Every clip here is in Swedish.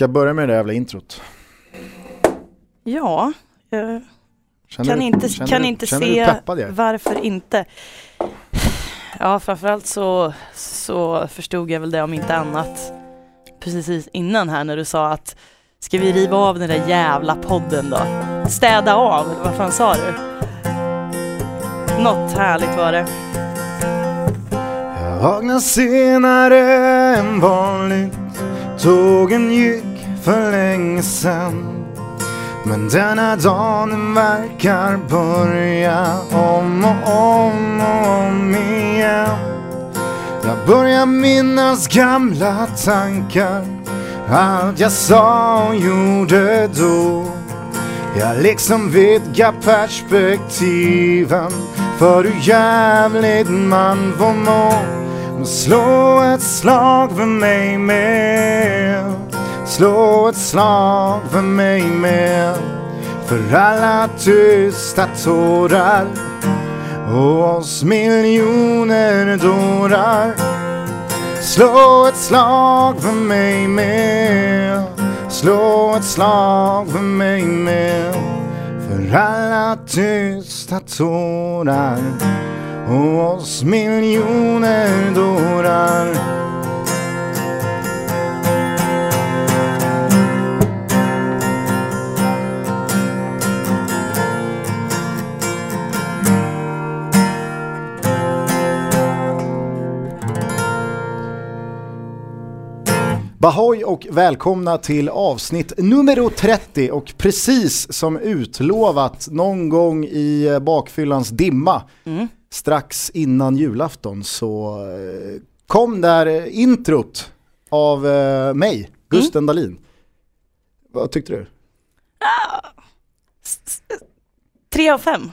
Ska jag börja med det där jävla introt? Ja, jag Känner kan du- inte, känner kan du- inte se varför inte. Ja, framförallt så, så förstod jag väl det om inte annat precis innan här när du sa att ska vi riva av den där jävla podden då? Städa av, eller vad fan sa du? Något härligt var det. Jag vaknade senare än vanligt Tågen gick för länge sen Men denna dagen verkar börja om och om och om igen. Jag börjar minnas gamla tankar. Allt jag sa och gjorde då. Jag liksom vidgar perspektiven. För hur jävligt man får må. Men slå ett slag för mig med. Slå ett slag för mig med. För alla tysta tårar och oss miljoner dårar. Slå ett slag för mig med Slå ett slag för mig med För alla tysta tårar och oss miljoner dårar Bahoy och välkomna till avsnitt nummer 30 och precis som utlovat någon gång i bakfyllans dimma Mm. strax innan julafton så eh, kom där introt av eh, mig, Gusten Dahlin. Vad tyckte du? S- Tre av fem.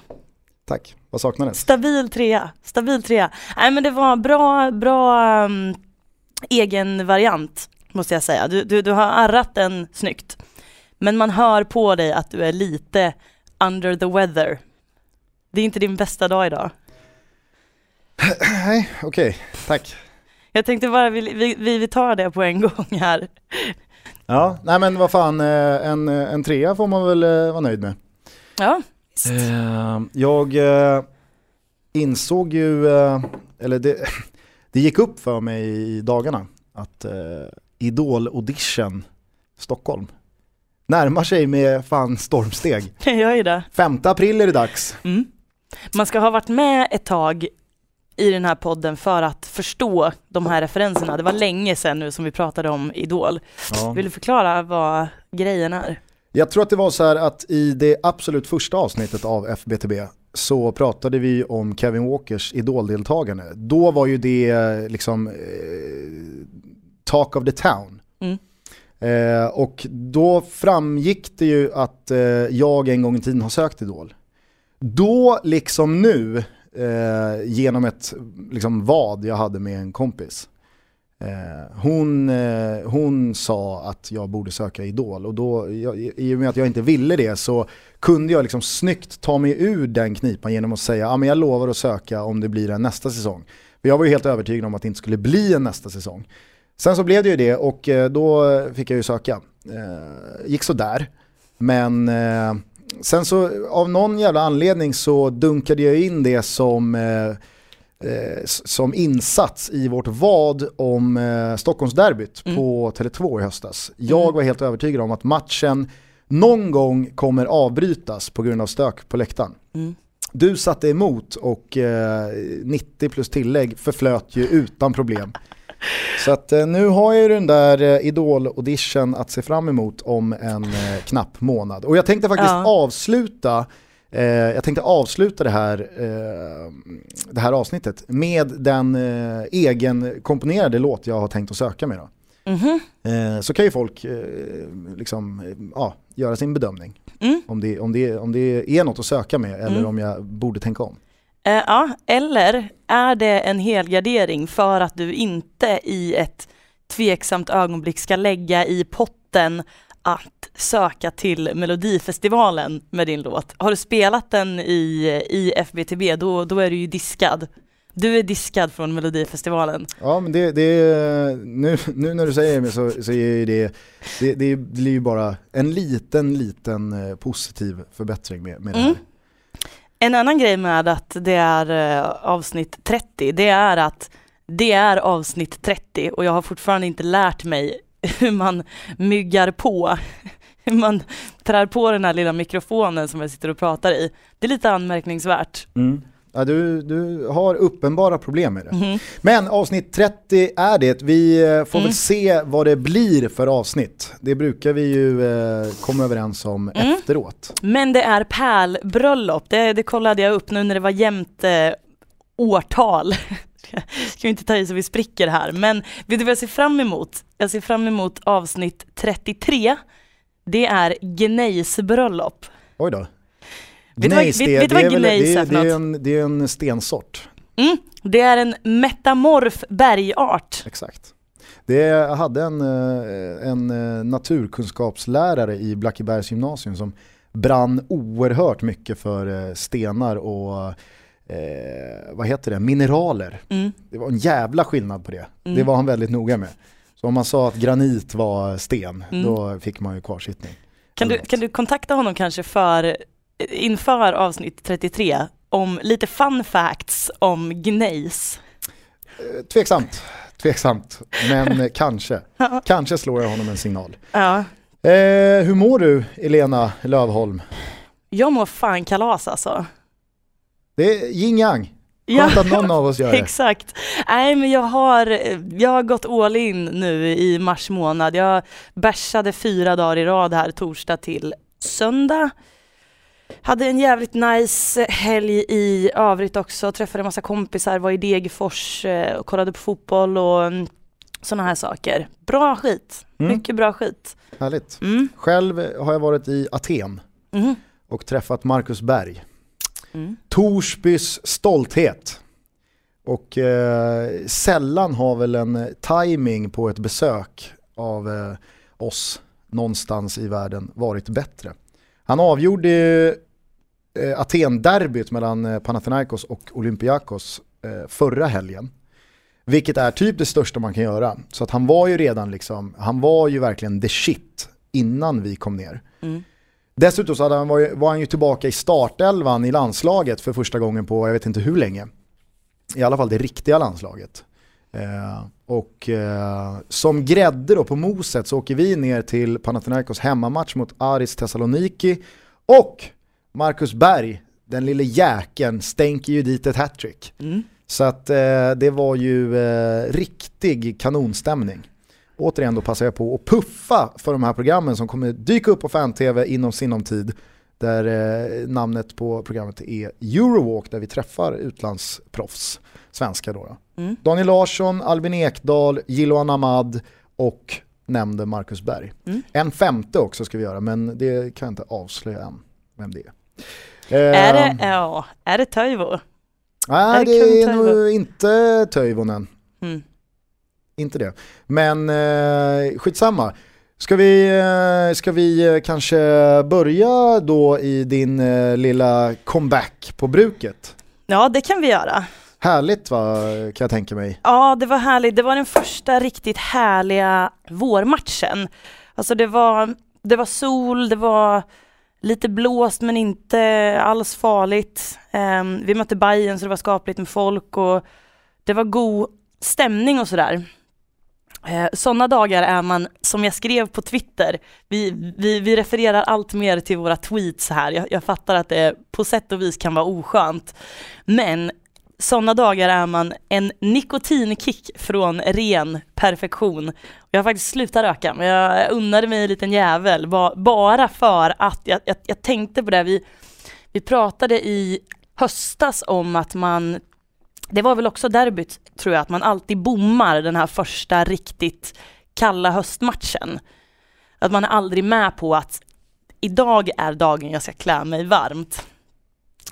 Tack, vad saknades? Stabil trea, stabil trea. Nej men det var bra, bra um, egen variant måste jag säga. Du, du, du har arrat den snyggt. Men man hör på dig att du är lite under the weather. Det är inte din bästa dag idag. Nej, okej, tack. Jag tänkte bara vi, vi, vi tar det på en gång här. Ja, nej men vad fan, eh, en, eh, en trea får man väl eh, vara nöjd med. Ja, jag insåg ju, eller det, det gick upp för mig i dagarna att Idol-audition Stockholm närmar sig med fan stormsteg. jag gör ju det. 5 april är det dags. Mm. Man ska ha varit med ett tag i den här podden för att förstå de här referenserna. Det var länge sedan nu som vi pratade om Idol. Ja. Vill du förklara vad grejen är? Jag tror att det var så här att i det absolut första avsnittet av FBTB så pratade vi om Kevin Walkers idoldeltagande. Då var ju det eh, liksom eh, talk of the town. Mm. Eh, och då framgick det ju att eh, jag en gång i tiden har sökt Idol. Då liksom nu, eh, genom ett liksom, vad jag hade med en kompis. Eh, hon, eh, hon sa att jag borde söka Idol och då, jag, i och med att jag inte ville det så kunde jag liksom snyggt ta mig ur den knipan genom att säga att ah, jag lovar att söka om det blir en nästa säsong. För jag var ju helt övertygad om att det inte skulle bli en nästa säsong. Sen så blev det ju det och eh, då fick jag ju söka. Eh, gick sådär. Men eh, sen så av någon jävla anledning så dunkade jag in det som, som insats i vårt vad om eh, Stockholmsderbyt Mm. på Tele2 i höstas. Jag Mm. var helt övertygad om att matchen någon gång kommer avbrytas på grund av stök på läktaren. Mm. Du satte emot och eh, 90 plus tillägg förflöt ju utan problem. Så att eh, nu har jag ju den där eh, Idol-audition att se fram emot om en eh, knapp månad. Och jag tänkte faktiskt Ja. avsluta eh, jag tänkte avsluta det här, eh, det här avsnittet med den eh, egen komponerade låt jag har tänkt att söka med. Då. Mhm. Eh, så kan ju folk liksom, ja, göra sin bedömning. Mm. Om det, om, det, om det är något att söka med eller Mm. om jag borde tänka om. Eh, ja, eller är det en helgardering för att du inte i ett tveksamt ögonblick ska lägga i potten att söka till Melodifestivalen med din låt? Har du spelat den i, i FBTB, då, då är du ju diskad. Du är diskad från Melodifestivalen. Ja men det, det nu, nu när du säger det så, så är det, det, det blir ju bara en liten, liten eh, positiv förbättring med, med det här. Mm. En annan grej med att det är eh, avsnitt 30, det är att det är avsnitt 30 och jag har fortfarande inte lärt mig hur man myggar på, hur man trär på den här lilla mikrofonen som jag sitter och pratar i. Det är lite anmärkningsvärt. Mm. Ja, du, du har uppenbara problem med det. Mhm. Men avsnitt 30 är det. Vi eh, får Mm. väl se vad det blir för avsnitt. Det brukar vi ju eh, komma överens om Mm. efteråt. Men det är pärlbröllop, det, det kollade jag upp nu när det var jämnt eh, årtal. Jag ska inte ta i så vi spricker här, men vet du vad jag ser fram emot? Jag ser fram emot avsnitt 33. Det är Gnejsbröllop. Oj då. Du vad- Gnejs, vet- det- vet du vad det är är för det, är en, det är en stensort. Mm, det är en metamorf bergart. Exakt. Det, jag hade en, eh, en eh, naturkunskapslärare i Blackebergs gymnasium som brann oerhört mycket för eh, stenar och eh, vad heter det, mineraler. Mm. Det var en jävla skillnad på det. Mm. Det var han väldigt noga med. Så om man sa att granit var sten, Mm. då fick man ju kvarsittning. Kan, du, kan du kontakta honom kanske för, inför avsnitt 33 om lite fun facts om gnejs? Eh, Tveksamt, tveksamt, men kanske. Ja. Kanske slår jag honom en signal. Ja, Eh, hur mår du, Elena Lövholm? jag mår fan kalas alltså. Det är yin yang. Ja, Skönt att någon av oss gör det. exakt. Nej men jag har, jag har gått all in nu i mars månad. Jag bärsade fyra dagar i rad här, torsdag till söndag. Hade en jävligt nice helg i övrigt också, träffade en massa kompisar, var i Degerfors eh, och kollade på fotboll och sådana här saker. Bra skit, Mm. mycket bra skit. Härligt. Mm. Själv har jag varit i Aten Mhm. och träffat Marcus Berg. Mm. Torsbys stolthet. Och eh, sällan har väl en eh, timing på ett besök av eh, oss någonstans i världen varit bättre. Han avgjorde ju, eh, Aten-derbyt mellan eh, Panathinaikos och Olympiakos eh, förra helgen. Vilket är typ det största man kan göra. Så att han var ju redan liksom, han var ju verkligen the shit innan vi kom ner. Mm. Dessutom så han, var, ju, var han ju tillbaka i startelvan i landslaget för första gången på jag vet inte hur länge. I alla fall det riktiga landslaget. Eh, och eh, som grädde då på moset så åker vi ner till Panathinaikos hemmamatch mot Aris Thessaloniki och Marcus Berg, den lille jäkeln, stänker ju dit ett hattrick. Mm. Så att eh, det var ju eh, riktig kanonstämning. Återigen då passar jag på att puffa för de här programmen som kommer dyka upp på fan-tv inom sinom tid. Där eh, namnet på programmet är Eurowalk där vi träffar utlandsproffs, svenska då. då. Mm. Daniel Larsson, Albin Ekdal, Jiloan Ahmad och nämnde Marcus Berg. Mm. En femte också ska vi göra men det kan jag inte avslöja än vem det är. Är Eh, det, ja, är det Toivo? Nej Är det det är nog inte Toivonen. Mm. Inte det. Men eh, skitsamma. Ska vi, eh, ska vi eh, kanske börja då i din eh, lilla comeback på bruket? Ja, det kan vi göra. Härligt va, kan jag tänka mig. Ja, det var härligt. Det var den första riktigt härliga vårmatchen. Alltså det var, det var sol, det var lite blåst men inte alls farligt. Um, vi mötte Bayern så det var skapligt med folk och det var god stämning och sådär. Eh, Sådana dagar är man, som jag skrev på Twitter, vi, vi, vi refererar allt mer till våra tweets här. Jag, jag fattar att det på sätt och vis kan vara oskönt. Men sådana dagar är man en nikotinkick från ren perfektion. Jag har faktiskt slutat röka, men jag unnade mig en liten jävel bara för att jag, jag, jag tänkte på det. Vi, vi pratade i höstas om att man, det var väl också derbyt tror jag, att man alltid bommar den här första riktigt kalla höstmatchen. Att man är aldrig med på att idag är dagen jag ska klä mig varmt.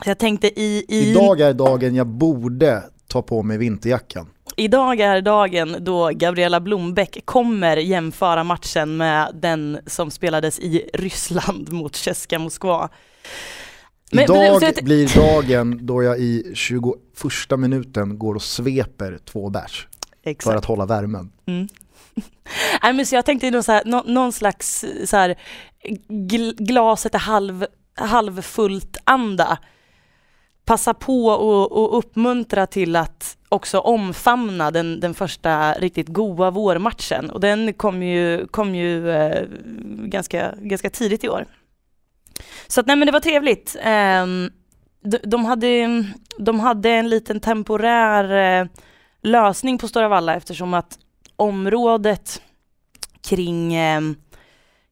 Jag tänkte i, i Idag är dagen jag borde ta på mig vinterjackan. Idag är dagen då Gabriella Blombäck kommer jämföra matchen med den som spelades i Ryssland mot Ceska Moskva. Men- Idag men- blir dagen då jag i 21 minuten går och sveper två bärs för att hålla värmen. Mm. Nej, men så jag tänkte någon, så här, nå, någon slags så här, gl- glaset är halv, halvfullt anda. Passa på och, och uppmuntra till att också omfamna den, den första riktigt goa vårmatchen och den kom ju, kom ju eh, ganska, ganska tidigt i år. Så att nej men det var trevligt. Eh, de, de, hade, de hade en liten temporär eh, lösning på Stora Valla eftersom att området kring, eh,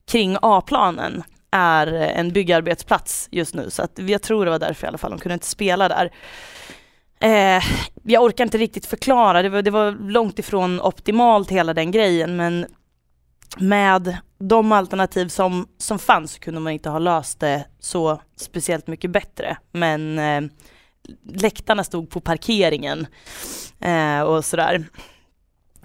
kring A-planen är en byggarbetsplats just nu så att jag tror det var därför i alla fall de kunde inte spela där. Eh, jag orkar inte riktigt förklara, det var, det var långt ifrån optimalt hela den grejen men med de alternativ som, som fanns kunde man inte ha löst det så speciellt mycket bättre. Men eh, läktarna stod på parkeringen eh, och sådär.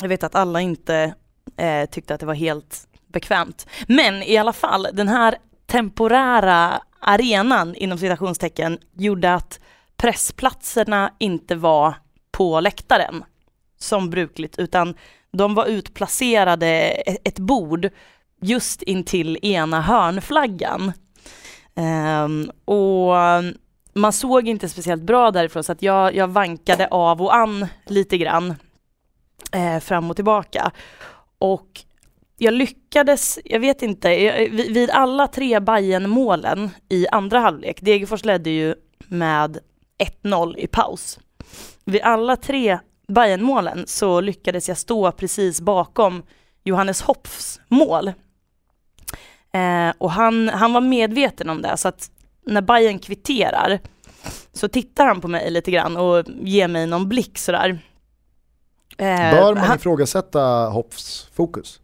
Jag vet att alla inte eh, tyckte att det var helt bekvämt. Men i alla fall, den här temporära arenan inom citationstecken gjorde att pressplatserna inte var på läktaren som brukligt utan de var utplacerade e-, ett bord just intill ena hörnflaggan. Um, och man såg inte speciellt bra därifrån så att jag, jag vankade av och an lite grann eh, fram och tillbaka. Och jag lyckades, jag vet inte, jag- vid alla tre bayern målen i andra halvlek, Degerfors ledde ju med 1-0 i paus. Vid alla tre bayern målen så lyckades jag stå precis bakom Johannes Hopfs mål. Eh, och han, han var medveten om det, så att när Bayern kvitterar så tittar han på mig lite grann och ger mig någon blick sådär. Eh, Bör man han- ifrågasätta Hoffs fokus?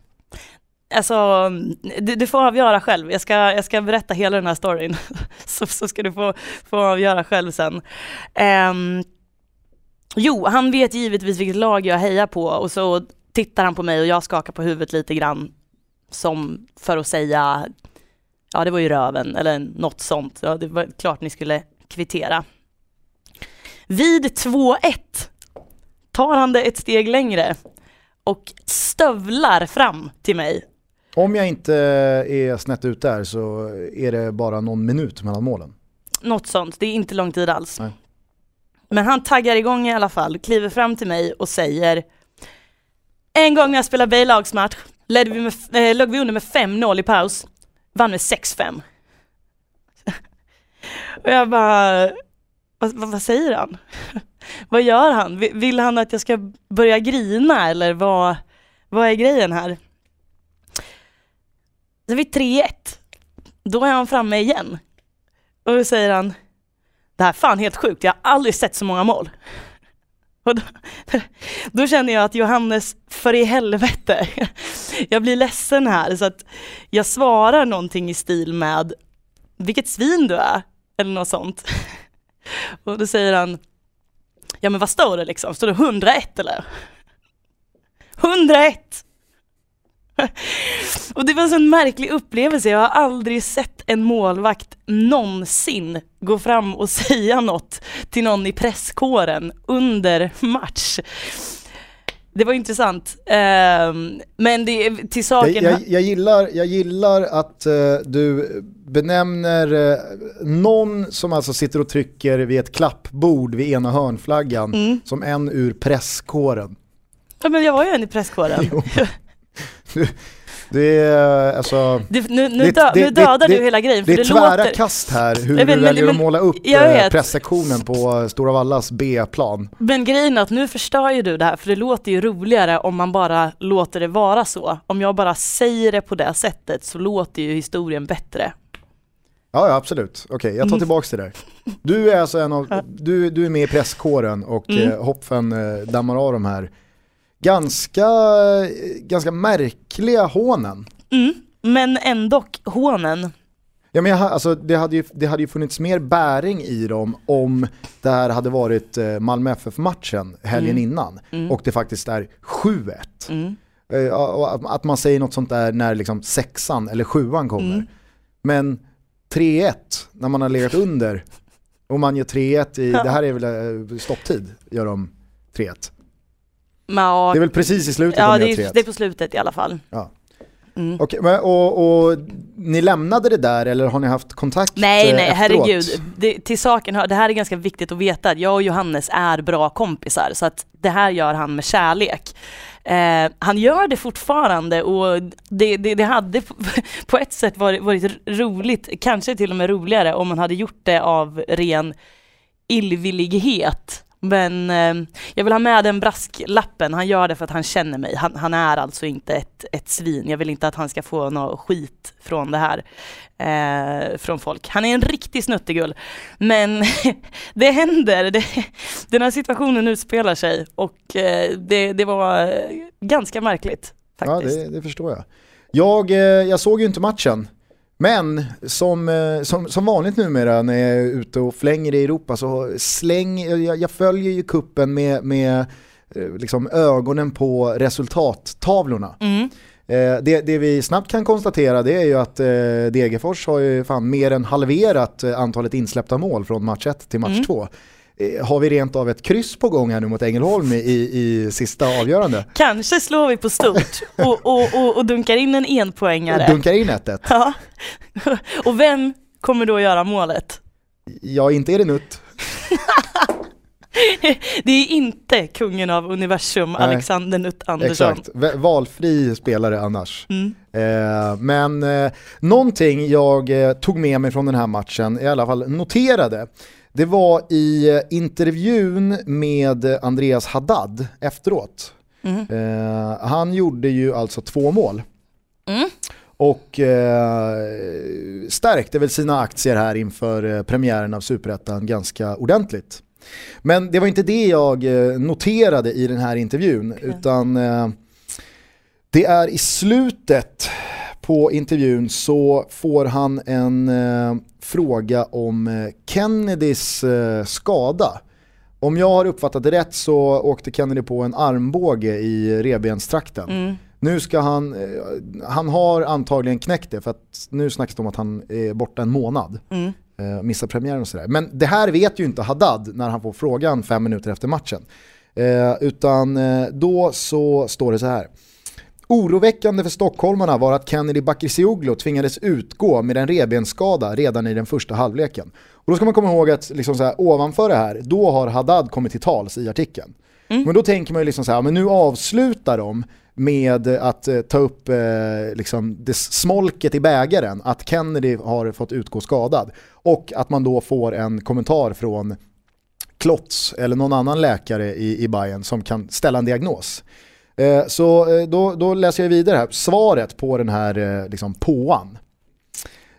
Alltså, du, du får avgöra själv. Jag ska, jag ska berätta hela den här storyn. så, så ska du få, få avgöra själv sen. Um, jo, han vet givetvis vilket lag jag hejar på och så tittar han på mig och jag skakar på huvudet lite grann som för att säga ja det var ju röven eller något sånt. Ja, det var klart ni skulle kvittera. Vid 2-1 tar han det ett steg längre och stövlar fram till mig om jag inte är snett ut där så är det bara någon minut mellan målen. Något sånt, det är inte lång tid alls. Nej. Men han taggar igång i alla fall, kliver fram till mig och säger En gång när jag spelade B-lagsmatch ledde vi med, eh, låg vi under med 5-0 i paus, vann med 6-5. och jag bara, vad, vad, vad säger han? vad gör han? Vill, vill han att jag ska börja grina eller vad, vad är grejen här? Sen vid 3-1, då är han framme igen. Och då säger han, det här är fan helt sjukt, jag har aldrig sett så många mål. Och då, då känner jag att Johannes, för i helvete, jag blir ledsen här så att jag svarar någonting i stil med, vilket svin du är, eller något sånt. Och då säger han, ja men vad står det liksom, står det 101 eller? 101! Och det var en sån märklig upplevelse, jag har aldrig sett en målvakt någonsin gå fram och säga något till någon i presskåren under match. Det var intressant, Ehm, men det, till Jag, saken... jag, jag, gillar, jag gillar att eh, du benämner eh, någon som alltså sitter och trycker vid ett klappbord vid ena hörnflaggan Mm. som en ur presskåren. Ja, men jag var ju en i presskåren. Du, det är alltså... Det, nu nu, Det- dö, det- nu dödar du hela grejen, för Det är tvära låter... kast här hur vet, du väljer att måla upp eh, pressektionen på Stora Vallas B-plan. Men grejen är att nu förstör ju du det här, för det låter ju roligare om man bara låter det vara så. Om jag bara säger det på det sättet så låter ju historien bättre. Ja, ja absolut. Okej, jag tar Mm. tillbaka det där. Du är alltså en av, du, du är med i presskåren och Mm. eh, Hopfen eh, dammar av de här ganska, ganska märkliga hånen. Mm. Men ändå hånen. Ja, men jag, alltså, det, hade ju, det hade ju funnits mer bäring i dem om det här hade varit eh, Malmö FF-matchen helgen Mm. innan Mm. och det faktiskt är 7-1. Mm. Eh, att- man säger något sånt där när liksom sexan eller sjuan kommer. Mm. Men 3-1 när man har legat under och man gör 3-1 i, det här är väl eh, stopptid, gör de 3-1. Ja, Det är väl precis i slutet ja de det, är, 3-1. det är på slutet i alla fall. Ja. Mm. Okej, men, och, och ni lämnade det där eller har ni haft kontakt Nej eh, nej efteråt? herregud, det, till saken hör, det här är ganska viktigt att veta jag och Johannes är bra kompisar så att det här gör han med kärlek. Eh, han gör det fortfarande och det, det, det hade på, på ett sätt varit, varit roligt, kanske till och med roligare om man hade gjort det av ren illvillighet. Men eh, jag vill ha med den brasklappen, han gör det för att han känner mig. Han, han är alltså inte ett, ett svin, jag vill inte att han ska få något skit från det här. Eh, från folk. Han är en riktig snuttegull. Men det händer, det, den här situationen utspelar sig och eh, det, det var eh, ganska märkligt Ja, faktiskt. det, det förstår jag. Jag, eh, jag såg ju inte matchen, men som, eh, som, som vanligt numera när jag är ute och flänger i Europa så släng, jag, jag följer ju kuppen med, med eh, liksom ögonen på resultattavlorna. Mm. Eh, det, det vi snabbt kan konstatera det är ju att eh, Degerfors har ju fan mer än halverat antalet insläppta mål från match 1 till match Mm. 2. Eh, har vi rent av ett kryss på gång här nu mot Ängelholm i, i sista avgörande? Kanske slår vi på stort och, och, och, och dunkar in en enpoängare. Dunkar in 1-1. Ja. Och vem kommer då göra målet? Ja, inte är det Nutt. Det är inte kungen av universum, Nej. Alexander Nutt Andersson. Exakt, valfri spelare annars. Mm. Eh, men eh, någonting jag eh, tog med mig från den här matchen, i alla fall noterade, det var i eh, intervjun med Andreas Haddad efteråt. Mm. Eh, han gjorde ju alltså två mål. Mm. Och eh, stärkte väl sina aktier här inför eh, premiären av Superettan ganska ordentligt. Men det var inte det jag eh, noterade i den här intervjun, Okej. utan eh, det är i slutet på intervjun så får han en fråga om eh, Kennedys eh, skada. Om jag har uppfattat det rätt så åkte Kennedy på en armbåge i revbenstrakten. Mm. Nu ska han, eh, han har antagligen knäckt det för att nu snackas det om att han är borta en månad. Mm. Missar premiären och sådär. Men det här vet ju inte Haddad när han får frågan fem minuter efter matchen. Utan då så står det så här. Oroväckande för stockholmarna var att Kennedy Bakircioglu tvingades utgå med en revbensskada redan i den första halvleken. Och då ska man komma ihåg att liksom så här, ovanför det här, då har Haddad kommit till tals i artikeln. Mm. Men då tänker man ju liksom så här, men nu avslutar de med att eh, ta upp eh, liksom det smolket i bägaren, att Kennedy har fått utgå skadad. Och att man då får en kommentar från Klotz eller någon annan läkare i, i Bayern som kan ställa en diagnos. Eh, så eh, då, då läser jag vidare här, svaret på den här eh, liksom påan.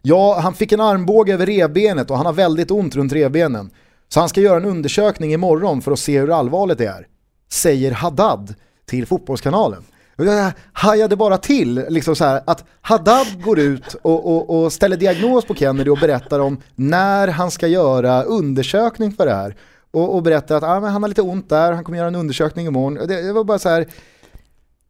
Ja, han fick en armbåge över revbenet och han har väldigt ont runt revbenen. Så han ska göra en undersökning imorgon för att se hur allvarligt det är. Säger Haddad till Fotbollskanalen. Jag hajade bara till liksom så här, att Haddad går ut och, och, och ställer diagnos på Kennedy och berättar om när han ska göra undersökning för det här. Och, och berättar att ah, men han har lite ont där, han kommer göra en undersökning imorgon. Det, det var bara så här,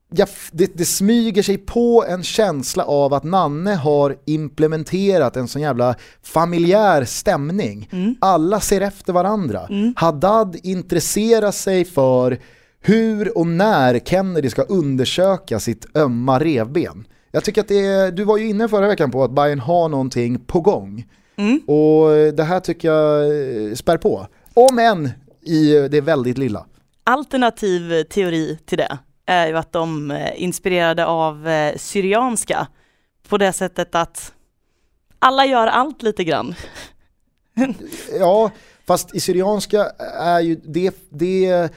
jag, det, det smyger sig på en känsla av att Nanne har implementerat en sån jävla familjär stämning. Mm. Alla ser efter varandra. Mm. Haddad intresserar sig för hur och när Kennedy ska undersöka sitt ömma revben. Jag tycker att det är, du var ju inne förra veckan på att Bayern har någonting på gång. Mm. Och det här tycker jag eh, spär på. Om än i det väldigt lilla. Alternativ teori till det är ju att de är inspirerade av eh, Syrianska på det sättet att alla gör allt lite grann. Ja, fast i Syrianska är ju det, det,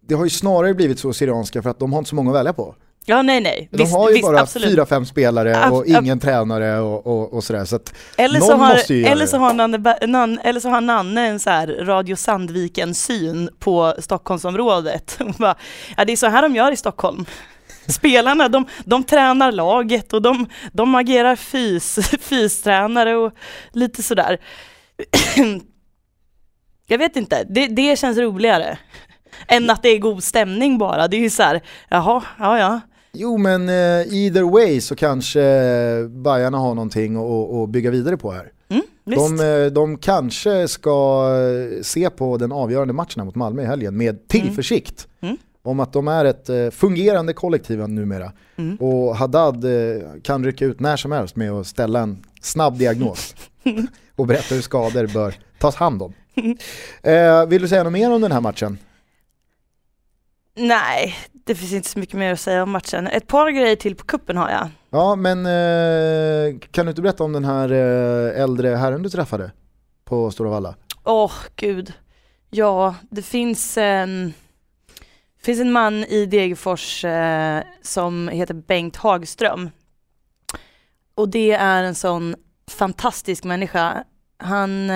det har ju snarare blivit så Syrianska för att de har inte så många att välja på. Ja nej nej, De har ju bara absolut. fyra, fem spelare och Ab- ab- ingen tränare och, och, och sådär. Så att Eller så, har, måste ju göra eller, så har Nanne, Ba- Nan, eller så har Nanne en så här Radio Sandviken-syn på Stockholmsområdet. Bara, ja, det är så här de gör i Stockholm. Spelarna, de, de tränar laget och de, de agerar fys, fystränare och lite sådär. Jag vet inte, det, det känns roligare. Än att det är god stämning bara. Det är ju så här, jaha, ja ja. Jo men eh, either way så kanske Bajarna har någonting att, att bygga vidare på här. De, eh, de kanske ska eh, se på den avgörande matchen mot Malmö i helgen med tillförsikt. Mm. Mm. Om att de är ett fungerande kollektiv numera. Mm. Och Haddad kan rycka ut när som helst med att ställa en snabb diagnos. och berätta hur skador bör tas hand om. Eh, vill du säga något mer om den här matchen? Nej, det finns inte så mycket mer att säga om matchen. Ett par grejer till på kuppen har jag. Ja, men eh, kan du inte berätta om den här eh, äldre herren du träffade på Stora Valla? Åh, oh, gud. Ja, det finns en, finns en man i Degerfors eh, som heter Bengt Hagström. Och det är en sån fantastisk människa. Han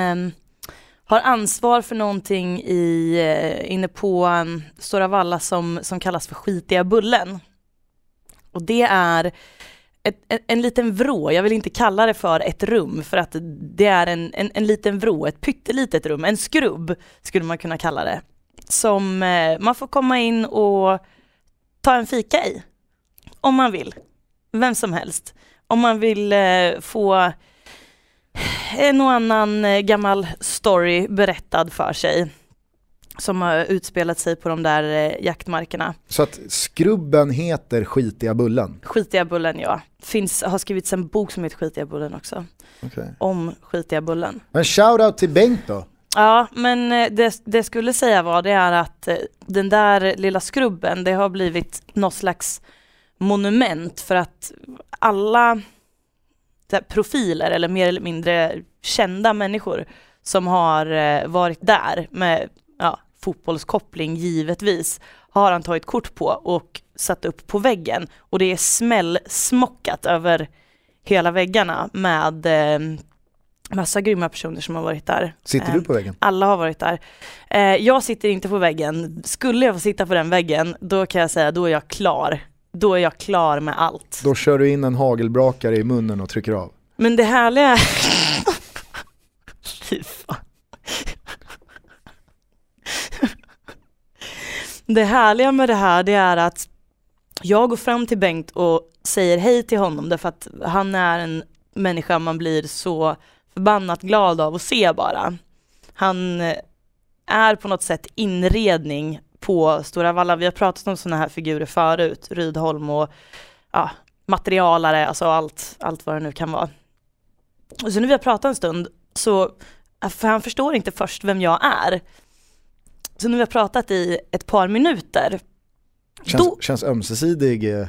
har ansvar för någonting i, eh, inne på um, Stora Valla som, som kallas för skitiga bullen. Och det är ett, en, en, liten vrå, jag vill inte kalla det för ett rum för att det är en, en, en liten vrå, ett pyttelitet rum, en skrubb skulle man kunna kalla det. Som eh, man får komma in och ta en fika i. Om man vill. Vem som helst. Om man vill eh, få en och annan eh, gammal story berättad för sig som har utspelat sig på de där eh, jaktmarkerna. Så att skrubben heter Skitiga Bullen? Skitiga Bullen ja. Finns, har skrivits en bok som heter Skitiga Bullen också. Okay. Om Skitiga Bullen. Men shoutout till Bengt då? Ja, men eh, det, det skulle säga var det är att den där lilla skrubben, det har blivit något slags monument för att alla profiler eller mer eller mindre kända människor som har eh, varit där med ja, fotbollskoppling givetvis har han tagit kort på och satt upp på väggen och det är smällsmockat över hela väggarna med eh, massa grymma personer som har varit där. Sitter du på väggen? Alla har varit där. Eh, jag sitter inte på väggen. Skulle jag få sitta på den väggen, då kan jag säga, då är jag klar då är jag klar med allt. Då kör du in en hagelbrakare i munnen och trycker av. Men det härliga Fy fan. Det härliga med det här det är att jag går fram till Bengt och säger hej till honom därför att han är en människa man blir så förbannat glad av att se bara. Han är på något sätt inredning på Stora Valla. Vi har pratat om sådana här figurer förut, Rydholm och ja, materialare, alltså allt, allt vad det nu kan vara. Och så när vi har pratat en stund så, för han förstår inte först vem jag är. Så när vi har pratat i ett par minuter. Känns, då, känns ömsesidig eh,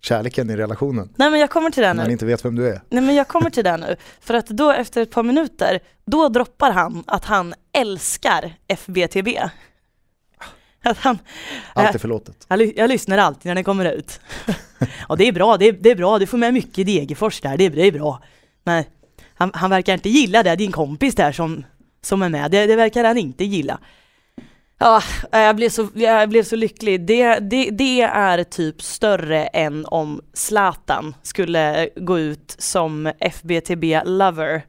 kärleken i relationen? Nej men jag kommer till det nu. När inte vet vem du är? Nej men jag kommer till det nu. För att då efter ett par minuter, då droppar han att han älskar FBTB. Att han, Allt är förlåtet. Jag, jag lyssnar alltid när den kommer ut. och det är bra, det är, det är bra, du får med mycket Degerfors där, det är, det är bra. Men han, han verkar inte gilla det, din kompis där som, som är med, det, det verkar han inte gilla. Ja, jag blev så, jag blev så lycklig. Det, det, det är typ större än om Zlatan skulle gå ut som FBTB-lover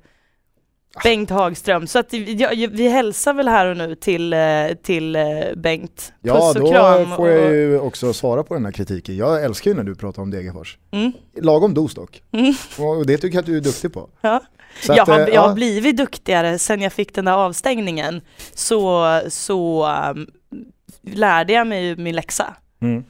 Bengt Hagström. Så att vi, vi hälsar väl här och nu till, eh, till eh, Bengt. Puss ja, då kram får jag ju också svara på den här kritiken. Jag älskar ju när du pratar om Degerfors. Mm. Lagom dos dock. Mm. Och det tycker jag att du är duktig på. Ja. jag, att, har, eh, jag har blivit duktigare sen jag fick den där avstängningen. Så, så um, lärde jag mig min läxa. Mm.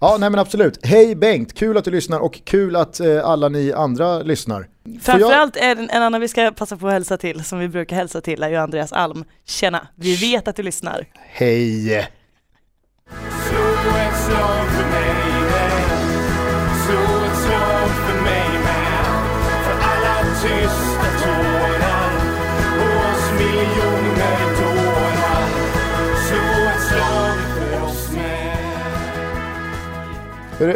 Ja, nej men absolut. Hej Bengt, kul att du lyssnar och kul att eh, alla ni andra lyssnar. Framförallt jag... en, en annan vi ska passa på att hälsa till, som vi brukar hälsa till, är ju Andreas Alm. Tjena, vi vet att du lyssnar. Hej!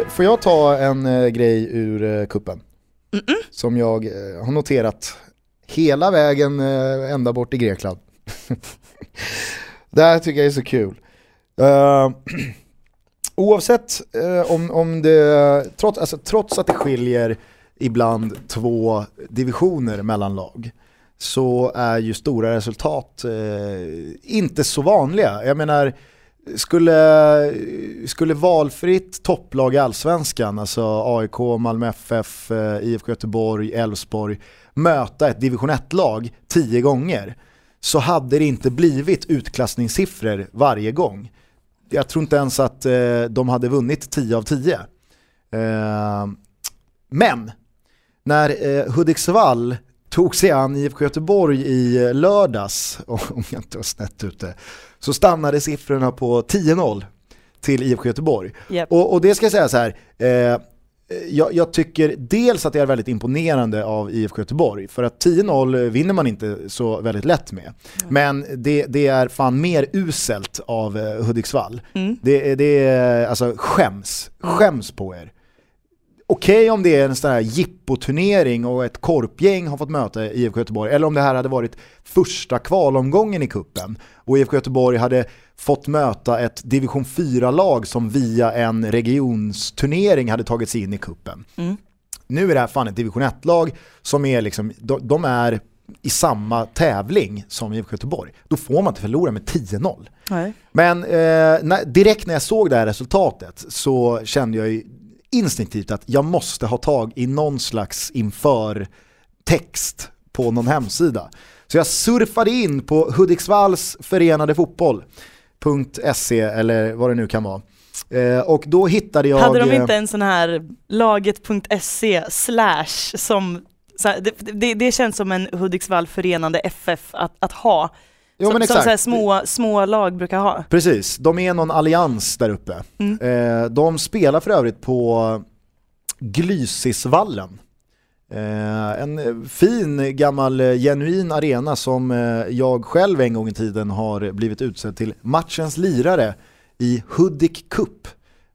Får jag ta en äh, grej ur äh, kuppen? Mm -mm. Som jag eh, har noterat hela vägen eh, ända bort i Grekland. det här tycker jag är så kul. Uh, oavsett uh, om, om det, trots, alltså, trots att det skiljer ibland två divisioner mellan lag, så är ju stora resultat uh, inte så vanliga. Jag menar, skulle, skulle valfritt topplag i allsvenskan, alltså AIK, Malmö FF, eh, IFK Göteborg, Elfsborg, möta ett division 1-lag tio gånger så hade det inte blivit utklassningssiffror varje gång. Jag tror inte ens att eh, de hade vunnit 10 av 10. Eh, men när eh, Hudiksvall tog sig an IFK Göteborg i eh, lördags, om jag inte var snett ute, så stannade siffrorna på 10-0 till IFK Göteborg. Yep. Och, och, det ska jag säga så här, eh, jag, jag, tycker dels att det är väldigt imponerande av IFK Göteborg, för att 10-0 vinner man inte så väldigt lätt med. Mm. Men det, det, är fan mer uselt av eh, Hudiksvall. Mm. Det, det är, alltså skäms, skäms på er okej okay om det är en sån här jippoturnering och ett korpgäng har fått möta IFK Göteborg, eller om det här hade varit första kvalomgången i kuppen och IFK Göteborg hade fått möta ett division 4-lag som via en regionsturnering hade tagit sig in i kuppen. Mm. Nu är det här fan ett division 1-lag som är liksom, de, de är i samma tävling som IFK Göteborg, då får man inte förlora med 10-0. Men eh, när, direkt när jag såg det här resultatet så kände jag ju instinktivt att jag måste ha tag i någon slags inför text på någon hemsida. Så jag surfade in på Hudiksvalls förenade fotboll.se eller vad det nu kan vara. Eh, och då hittade jag... Hade de inte en sån här laget.se slash som, det, det, det, känns som en Hudiksvall förenande FF att, att ha. Jo, som, som så små, små lag brukar ha. Precis, de är någon allians där uppe. Mm. Eh, de spelar för övrigt på Glysisvallen. Eh, en fin gammal genuin arena som eh, jag själv en gång i tiden har blivit utsedd till matchens lirare i Hudik Cup,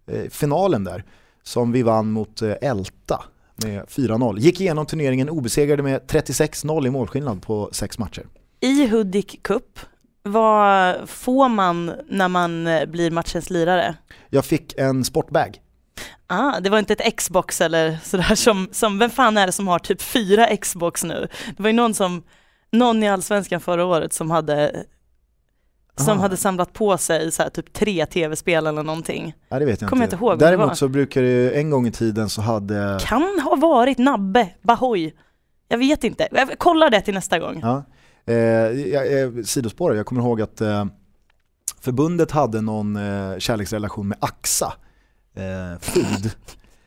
eh, finalen där, som vi vann mot eh, Älta med 4-0. Gick igenom turneringen obesegrade med 36-0 i målskillnad på sex matcher. I Hudik Cup, vad får man när man eh, blir matchens lirare? Jag fick en sportbag. Ah, det var inte ett Xbox eller sådär som, som, vem fan är det som har typ fyra Xbox nu? Det var ju någon som, någon i Allsvenskan förra året som hade som hade samlat på sig så här, typ tre tv-spel eller någonting. Ja, det vet jag Kommer inte. inte ihåg Däremot så brukar det, en gång i tiden så hade... Kan ha varit Nabbe, Bahoy. Jag vet inte, jag kollar det till nästa gång. Ja. Eh, jag, eh, sidospår, jag kommer ihåg att eh, förbundet hade någon eh, kärleksrelation med AXA eh, Food.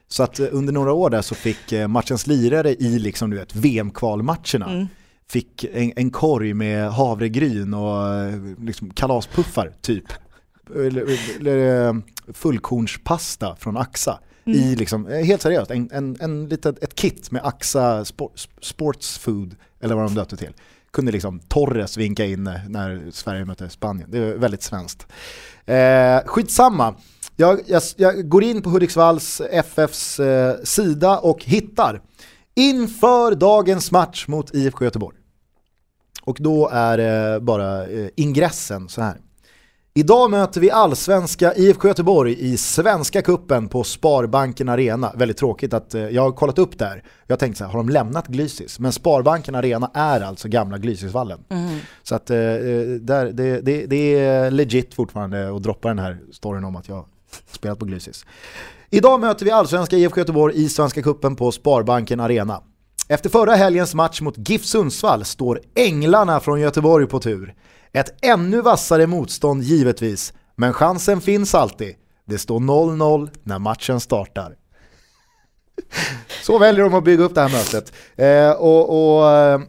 Så att eh, under några år där så fick eh, matchens lirare i liksom, du vet, VM-kvalmatcherna mm. fick en, en korg med havregryn och liksom kalaspuffar typ. Eller, eller fullkornspasta från Axa. Mm. I liksom, helt seriöst, en, en, en litet, ett kit med Axa sport, Sports Food, eller vad de döpte till kunde liksom Torres vinka in när Sverige mötte Spanien. Det är väldigt svenskt. Eh, skitsamma. Jag, jag, jag går in på Hudiksvalls FFs eh, sida och hittar inför dagens match mot IFK Göteborg. Och då är eh, bara eh, ingressen så här. Idag möter vi allsvenska IFK Göteborg i Svenska Kuppen på Sparbanken Arena. Väldigt tråkigt att eh, jag har kollat upp där. Jag tänkte så här, har de lämnat Glysis? Men Sparbanken Arena är alltså gamla Glysisvallen. Mm. Så att eh, eh, där, det, det, det, är legit fortfarande att droppa den här storyn om att jag spelat på Glysis. Idag möter vi allsvenska IFK Göteborg i Svenska Kuppen på Sparbanken Arena. Efter förra helgens match mot GIF Sundsvall står Änglarna från Göteborg på tur. Ett ännu vassare motstånd givetvis, men chansen finns alltid. Det står 0-0 när matchen startar. Så väljer de att bygga upp det här mötet. Eh, och, och eh,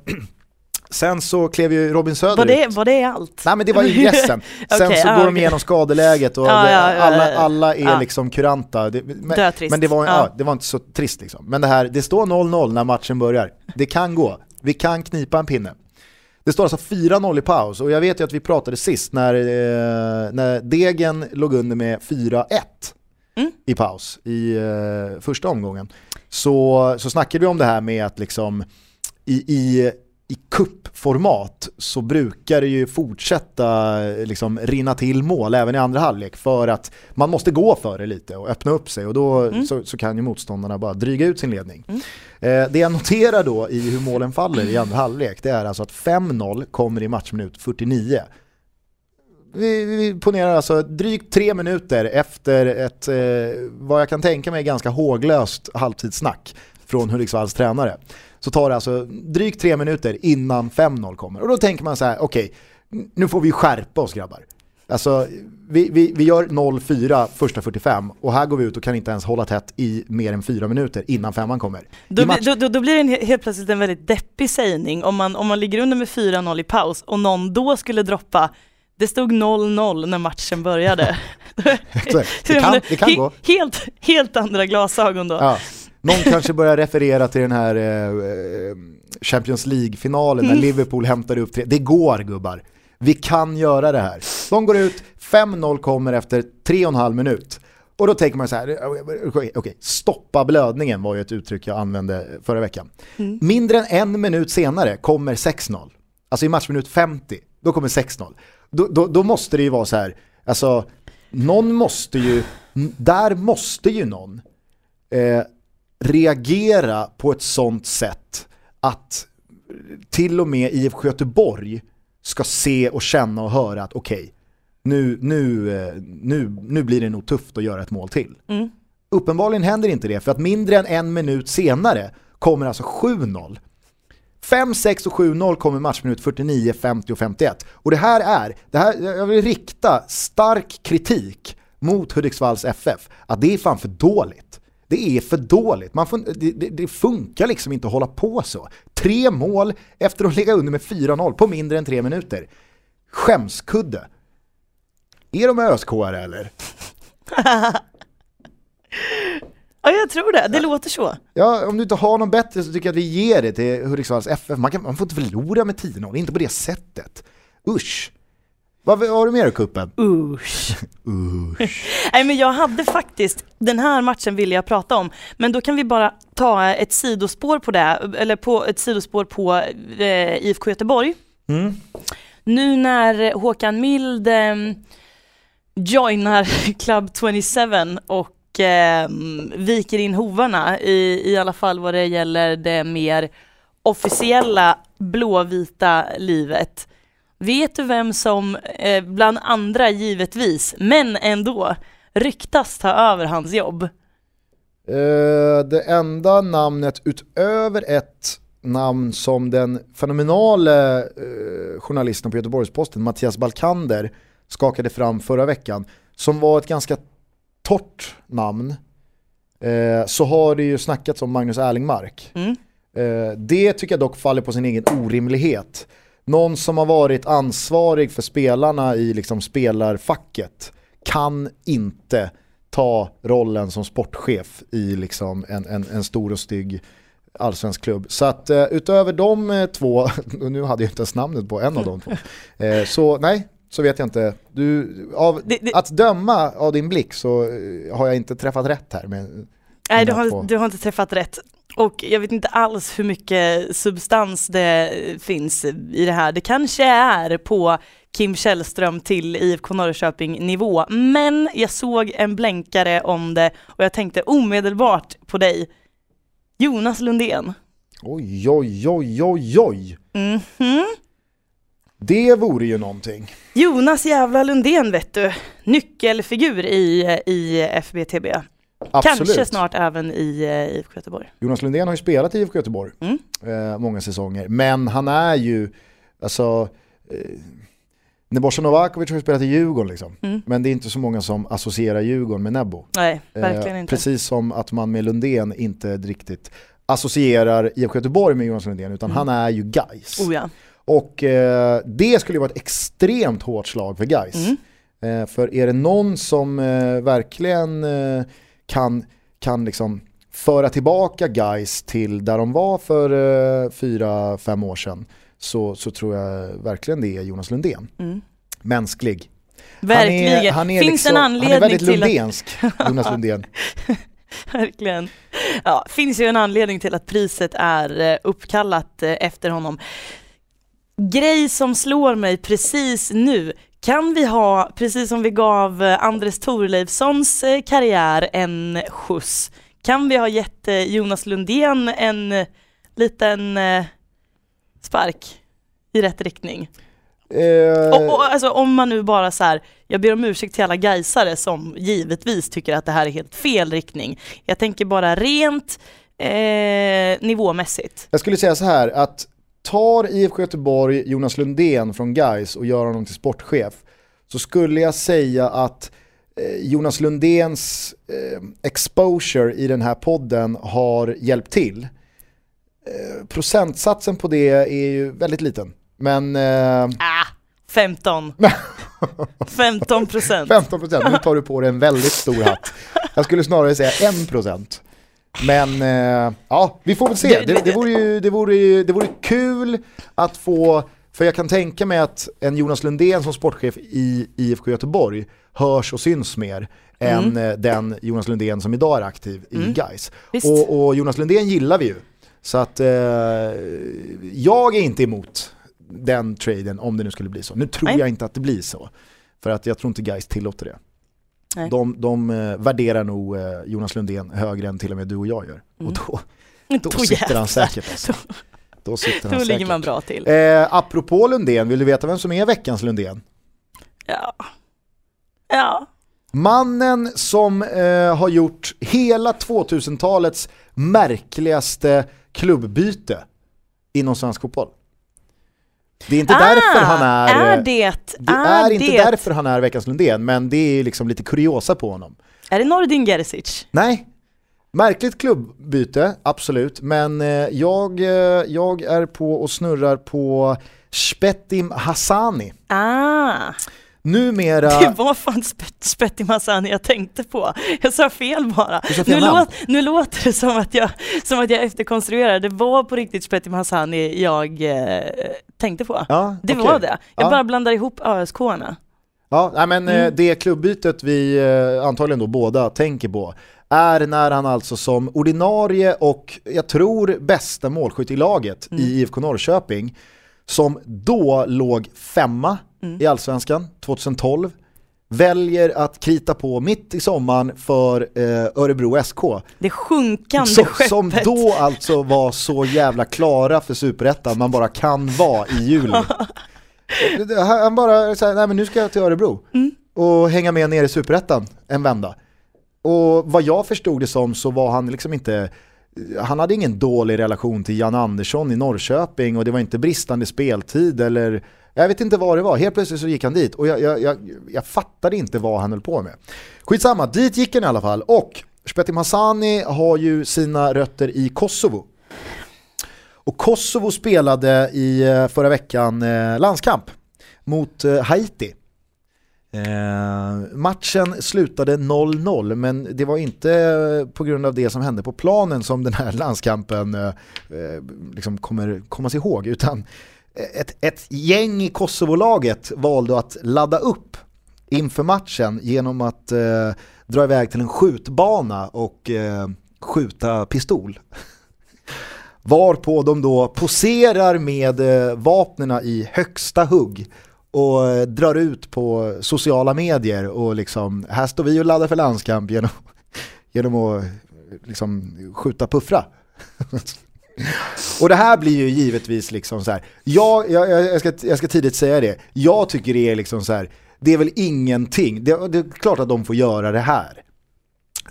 Sen så klev ju Robin Söder var det, ut. Var det allt? Nej men det var ingressen. Sen okay, så ah, går de igenom skadeläget och ja, ja, alla, alla är ja. liksom kuranta. Det, men, men det, var, ja. det var inte så trist liksom. Men det här, det står 0-0 när matchen börjar. Det kan gå. Vi kan knipa en pinne. Det står alltså 4-0 i paus och jag vet ju att vi pratade sist när, eh, när Degen låg under med 4-1 mm. i paus i eh, första omgången. Så, så snackade vi om det här med att liksom i, i i kuppformat så brukar det ju fortsätta liksom rinna till mål även i andra halvlek för att man måste gå för det lite och öppna upp sig och då mm. så, så, kan ju motståndarna bara dryga ut sin ledning. Mm. Eh, det jag noterar då i hur målen faller i andra halvlek det är alltså att 5-0 kommer i matchminut 49. vi, vi ponerar alltså drygt tre minuter efter ett, eh, vad jag kan tänka mig, ganska håglöst halvtidssnack från Hudiksvalls tränare. Så tar det alltså drygt tre minuter innan 5-0 kommer. Och då tänker man så här, okej, okay, nu får vi skärpa oss grabbar. Alltså, vi, vi, vi gör 0-4 första 45 och här går vi ut och kan inte ens hålla tätt i mer än fyra minuter innan femman kommer. Då, match... då, då, blir det en, helt plötsligt en väldigt deppig sägning om man, om man ligger under med 4-0 i paus och någon då skulle droppa det stod 0-0 när matchen började. det kan, det kan gå. Helt, helt andra glasögon då. Ja. Någon kanske börjar referera till den här eh, eh Champions League-finalen mm. när Liverpool hämtade upp tre. Det går gubbar. Vi kan göra det här. De går ut, 5-0 kommer efter 3,5 minut. Och då tänker man så här, okej, okay, stoppa blödningen var ju ett uttryck jag använde förra veckan. Mm. Mindre än en minut senare kommer 6-0. Alltså i matchminut 50, då kommer 6-0. Då, då, då, måste det ju vara så här, alltså någon måste ju, där måste ju någon eh, reagera på ett sånt sätt att till och med IFK Göteborg ska se och känna och höra att okej, okay, nu, nu, eh, nu, nu blir det nog tufft att göra ett mål till. Mm. Uppenbarligen händer inte det för att mindre än en minut senare kommer alltså 7-0. 5, 6 och 7-0 kommer matchminut 49, 50 och 51. Och det här är, det här, jag vill rikta stark kritik mot Hudiksvalls FF, att det är fan för dåligt. Det är för dåligt. Man får, det, det, det, funkar liksom inte att hålla på så. Tre mål efter att ligga under med 4-0 på mindre än tre minuter. Skämskudde. Är de ösk eller? ja, jag tror det. Det ja. låter så. Ja, om du inte har någon bättre så tycker jag att vi ger det till Hudiksvalls FF. Man, kan, man får inte förlora med 10-0, inte på det sättet. Usch. Vad har du mer i kuppen? Usch. Usch. Nej men jag hade faktiskt, den här matchen ville jag prata om, men då kan vi bara ta ett sidospår på det, eller på ett sidospår på eh, IFK Göteborg. Mm. Nu när Håkan Mild eh, joinar Club 27 och eh, viker in hovarna i, i alla fall vad det gäller det mer officiella blåvita livet Vet du vem som, eh, bland andra givetvis, men ändå, ryktas ta över hans jobb? Uh, det enda namnet utöver ett namn som den fenomenale uh, journalisten på Göteborgs-Posten, Mattias Balkander, skakade fram förra veckan, som var ett ganska torrt namn, uh, så har det ju snackats om Magnus Erlingmark. Mm. det tycker jag dock faller på sin egen orimlighet någon som har varit ansvarig för spelarna i liksom spelarfacket kan inte ta rollen som sportchef i liksom en, en, en stor och stygg allsvensk klubb. Så att uh, utöver de uh, två, och nu hade jag inte ens namnet på en av de två, uh, så nej, så vet jag inte. Du, av, det, det... Att döma av din blick så har jag inte träffat rätt här. Med nej, du har, du har inte träffat rätt. Och jag vet inte alls hur mycket substans det finns i det här. Det kanske är på Kim Källström till IFK Norrköping nivå, men jag såg en blänkare om det och jag tänkte omedelbart på dig. Jonas Lundén. Oj, oj, oj, oj, oj. Mm -hmm. Det vore ju någonting. Jonas jävla Lundén vet du. Nyckelfigur i, i FBTB. Absolut. Kanske snart även i eh, IFK Göteborg. Jonas Lundén har ju spelat i IFK Göteborg mm. eh, många säsonger, men han är ju, alltså, eh, Nebojsa Novakovic har ju spelat i Djurgården liksom. Mm. Men det är inte så många som associerar Djurgården med Nebbo. Nej, verkligen eh, inte. Precis som att man med Lundén inte riktigt associerar IFK Göteborg med Jonas Lundén, utan mm. han är ju Gais. Oh, ja. Och eh, det skulle vara ett extremt hårt slag för Gais. Mm. Eh, för är det någon som eh, verkligen kan, kan liksom föra tillbaka guys till där de var för uh, fyra, fem år sedan så, så tror jag verkligen det är Jonas Lundén. Mm. Mänsklig. Verkligen. Han är, han är, Finns liksom, en anledning han är väldigt lundensk, att... Jonas Lundén. Verkligen. Ja, finns ju en anledning till att priset är eh, uppkallat eh, efter honom. Grej som slår mig precis nu kan vi ha, precis som vi gav eh, Andres Thorleifssons eh, karriär en skjuts, kan vi ha gett eh, Jonas Lundén en liten spark i rätt riktning? Eh, Och, och, alltså, om man nu bara så här, jag ber om ursäkt till alla gaisare som givetvis tycker att det här är helt fel riktning. Jag tänker bara rent eh, nivåmässigt. Jag skulle säga så här att tar IFK Göteborg Jonas Lundén från Gais och gör honom till sportchef så skulle jag säga att eh, Jonas Lundéns eh, exposure i den här podden har hjälpt till. Eh, procentsatsen på det är ju väldigt liten. Men Ah, 15. 15 procent. 15%, nu tar du på dig en väldigt stor hatt. Jag skulle snarare säga 1%. Men eh, ja, vi får väl se. Det, det, vore ju, det, vore, ju- det vore kul att få, för jag kan tänka mig att en Jonas Lundén som sportchef i IFK Göteborg hörs och syns mer än eh, den Jonas Lundén som idag är aktiv i Gais. Och, och Jonas Lundén gillar vi ju. Så att eh, jag är inte emot den traden om det nu skulle bli så. Nu tror Nej. jag inte att det blir så. För att jag tror inte Gais tillåter det. Nej. De, de eh, värderar nog eh, Jonas Lundén högre än till och med du och jag gör. Och då, då, Då sitter han säkert alltså. Då sitter han Då ligger säkert. man bra till. Eh, apropå Lundén, vill du veta vem som är veckans Lundén? Ja. Ja. Mannen som eh, har gjort hela 2000-talets märkligaste klubbbyte inom svensk fotboll. Det är inte därför han är... Ah, Är eh, det? det är, inte därför han är veckans Lundén, men det är liksom lite kuriosa på honom. Är det Nordin Gerzic? Nej, märkligt klubbyte, absolut. Men eh, jag, eh, jag är på och snurrar på Spetim Hassani. Ah, Numera... det var fan Spet- Spetti Massani jag tänkte på. Jag sa fel bara. Sa fel nu, låt, nu låter det som att jag, som att jag efterkonstruerar. Det var på riktigt Spetti Massani jag eh, tänkte på. Ja, Det okej. var det. Jag Ja. bara blandar ihop ÖSK-arna. Ja, men Mm. eh, det klubbytet vi eh, antagligen då båda tänker på är när han alltså som ordinarie och jag tror bästa målskytt i laget Mm. i IFK Norrköping som då låg femma Mm. i Allsvenskan 2012 väljer att krita på mitt i sommaren för eh, Örebro SK. Det sjunkande Som, skeppet. som då alltså var så jävla klara för superettan man bara kan vara i juli. Han bara säger, nej men nu ska jag till Örebro och hänga med ner i superettan en vända. Och vad jag förstod det som så var han liksom inte, han hade ingen dålig relation till Jan Andersson i Norrköping och det var inte bristande speltid eller jag vet inte vad det var, helt plötsligt så gick han dit och jag, jag, jag, jag fattade inte vad han höll på med. Skitsamma, dit gick han i alla fall och Spetim Hassani har ju sina rötter i Kosovo. Och Kosovo spelade i eh, förra veckan eh, landskamp mot eh, Haiti. Eh, matchen slutade 0-0 men det var inte eh, på grund av det som hände på planen som den här landskampen eh, eh, liksom kommer kommas ihåg utan ett, ett gäng i Kosovolaget valde att ladda upp inför matchen genom att eh, dra iväg till en skjutbana och eh, skjuta pistol. Varpå de då poserar med eh, vapnen i högsta hugg och eh, drar ut på sociala medier och liksom, här står vi och laddar för landskamp genom, genom att liksom skjuta puffra. och det här blir ju givetvis liksom så här, jag, jag, jag, ska, jag ska tidigt säga det, jag tycker det är liksom så här, det är väl ingenting, det, det är klart att de får göra det här.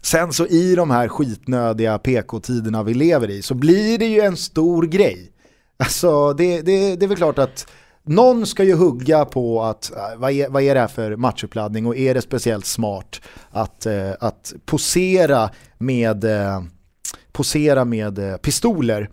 Sen så i de här skitnödiga PK-tiderna vi lever i så blir det ju en stor grej. Alltså det, det, det är väl klart att någon ska ju hugga på att äh, vad är, vad är det här för matchuppladdning och är det speciellt smart att, äh, att posera med, eh, posera med eh, pistoler.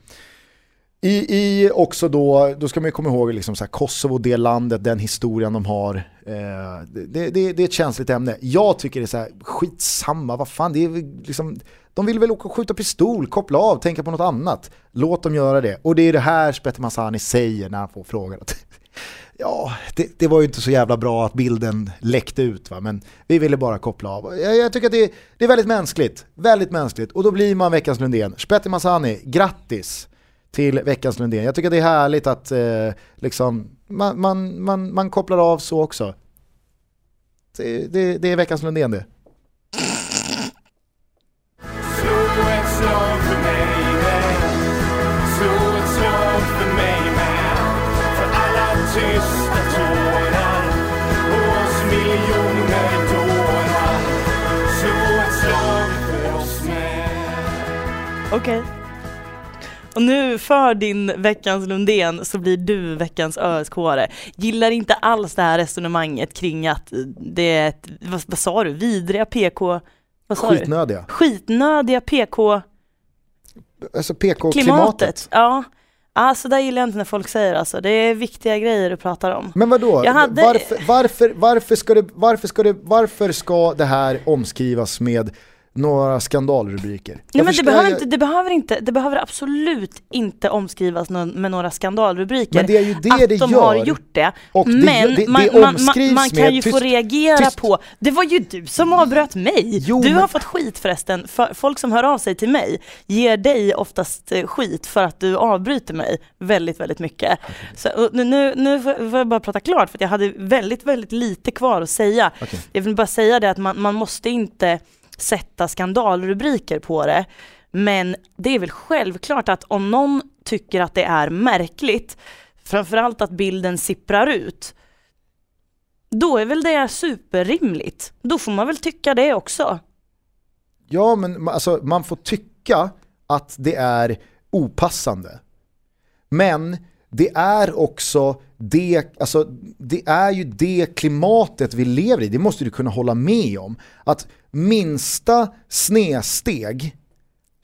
I, I också då, då ska man ju komma ihåg liksom så här Kosovo, det landet, den historien de har. Eh, det, det, det är ett känsligt ämne. Jag tycker det är så här, skitsamma, vad fan, det är liksom, de vill väl åka och skjuta pistol, koppla av, tänka på något annat. Låt dem göra det. Och det är det här Spetter säger när han får frågan. Ja, det, det var ju inte så jävla bra att bilden läckte ut va, men vi ville bara koppla av. Jag, jag tycker att det, det är väldigt mänskligt, väldigt mänskligt. Och då blir man veckans Lundén. Spetti Masani, grattis! till veckans Lundén. Jag tycker det är härligt att eh, liksom, man, man, man, man kopplar av så också. Det, det, det är veckans Lundén det. Okej. Och nu för din veckans Lundén så blir du veckans ösk Gillar inte alls det här resonemanget kring att det är ett, vad, vad sa du, vidriga PK, vad sa du? Skitnödiga. Skitnödiga PK Alltså PK-klimatet. klimatet. Ja. Alltså där gillar jag inte när folk säger alltså, det är viktiga grejer du pratar om. Men vadå? Jag hade- Varför, varför, varför, ska det, varför, ska det, varför ska det här omskrivas med några skandalrubriker? Nej Jag men det behöver, jag- inte, det, behöver inte, det behöver absolut inte omskrivas med några skandalrubriker. Men det är ju det att det de gör. har gjort det. Och men det- det man, man, man, man kan ju få tyst- reagera tyst. på, det var ju du som avbröt mig. Jo, du har men- fått skit förresten, för, folk som hör av sig till mig ger dig oftast eh, skit för att du avbryter mig väldigt, väldigt mycket. Så, nu, nu, får jag bara prata klart för jag hade väldigt, väldigt lite kvar att säga. Okej. Jag vill bara säga det att man, man måste inte sätta skandalrubriker på det. Men det är väl självklart att om någon tycker att det är märkligt, framförallt att bilden sipprar ut, då är väl det superrimligt. Då får man väl tycka det också. Ja men alltså, man får tycka att det är opassande. Men det är också det, alltså, det är ju det klimatet vi lever i, det måste du kunna hålla med om. Att minsta snedsteg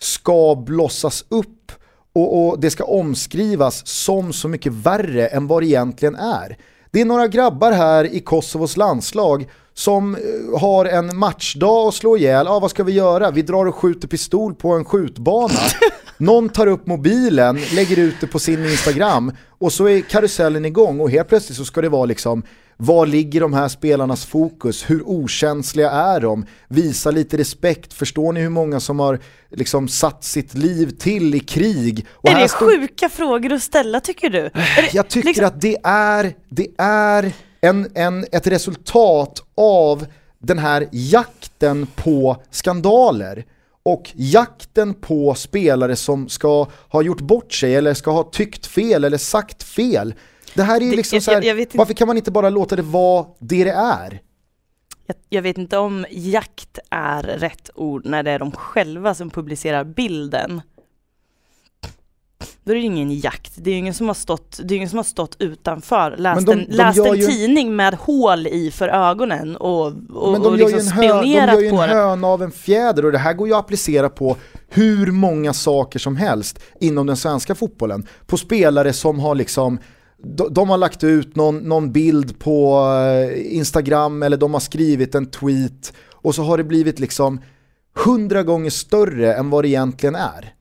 ska blossas upp och, och det ska omskrivas som så mycket värre än vad det egentligen är. Det är några grabbar här i Kosovos landslag som eh, har en matchdag att slå ihjäl. Ja, vad ska vi göra? Vi drar och skjuter pistol på en skjutbana. Någon tar upp mobilen, lägger ut det på sin Instagram och så är karusellen igång och helt plötsligt så ska det vara liksom var ligger de här spelarnas fokus? Hur okänsliga är de? Visa lite respekt. Förstår ni hur många som har liksom satt sitt liv till i krig? Och är det står- sjuka frågor att ställa tycker du? Det, jag tycker liksom- att det är, det är en, en, ett resultat av den här jakten på skandaler och jakten på spelare som ska ha gjort bort sig eller ska ha tyckt fel eller sagt fel. Det här är ju Det- liksom jag- så här, jag- jag varför kan man inte bara låta det vara det det är? Jag vet inte om jakt är rätt ord när det är de själva som publicerar bilden. Då är det ju ingen jakt, det är ju ingen som har stått, det är ingen som har stått utanför, läst de- en, de läst en ju- tidning med hål i för ögonen och, och, Men de och liksom ju en, hö, de spionerat gör ju en på höna av en fjäder och det här går ju att applicera på hur många saker som helst inom den svenska fotbollen. På spelare som har liksom de, de har lagt ut någon, någon bild på eh, Instagram eller de har skrivit en tweet och så har det blivit liksom hundra gånger större än vad det egentligen är.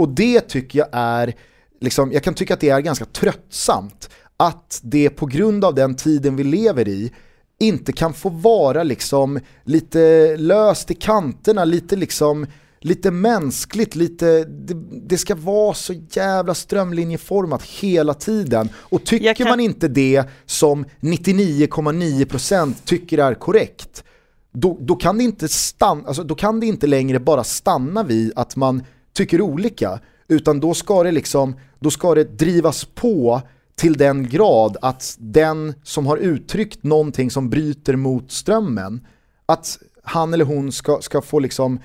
Och det tycker jag är, liksom, jag kan tycka att det är ganska tröttsamt att det på grund av den tiden vi lever i inte kan få vara liksom lite löst i kanterna, lite liksom lite mänskligt, lite, det, det ska vara så jävla strömlinjeformat hela tiden. Och tycker kan- man inte det som 99,9% tycker är korrekt, då, då, kan det inte stanna, alltså, då kan det inte längre bara stanna vid att man tycker olika, utan då ska det liksom, då ska det drivas på till den grad att den som har uttryckt någonting som bryter mot strömmen, att han eller hon ska, ska få liksom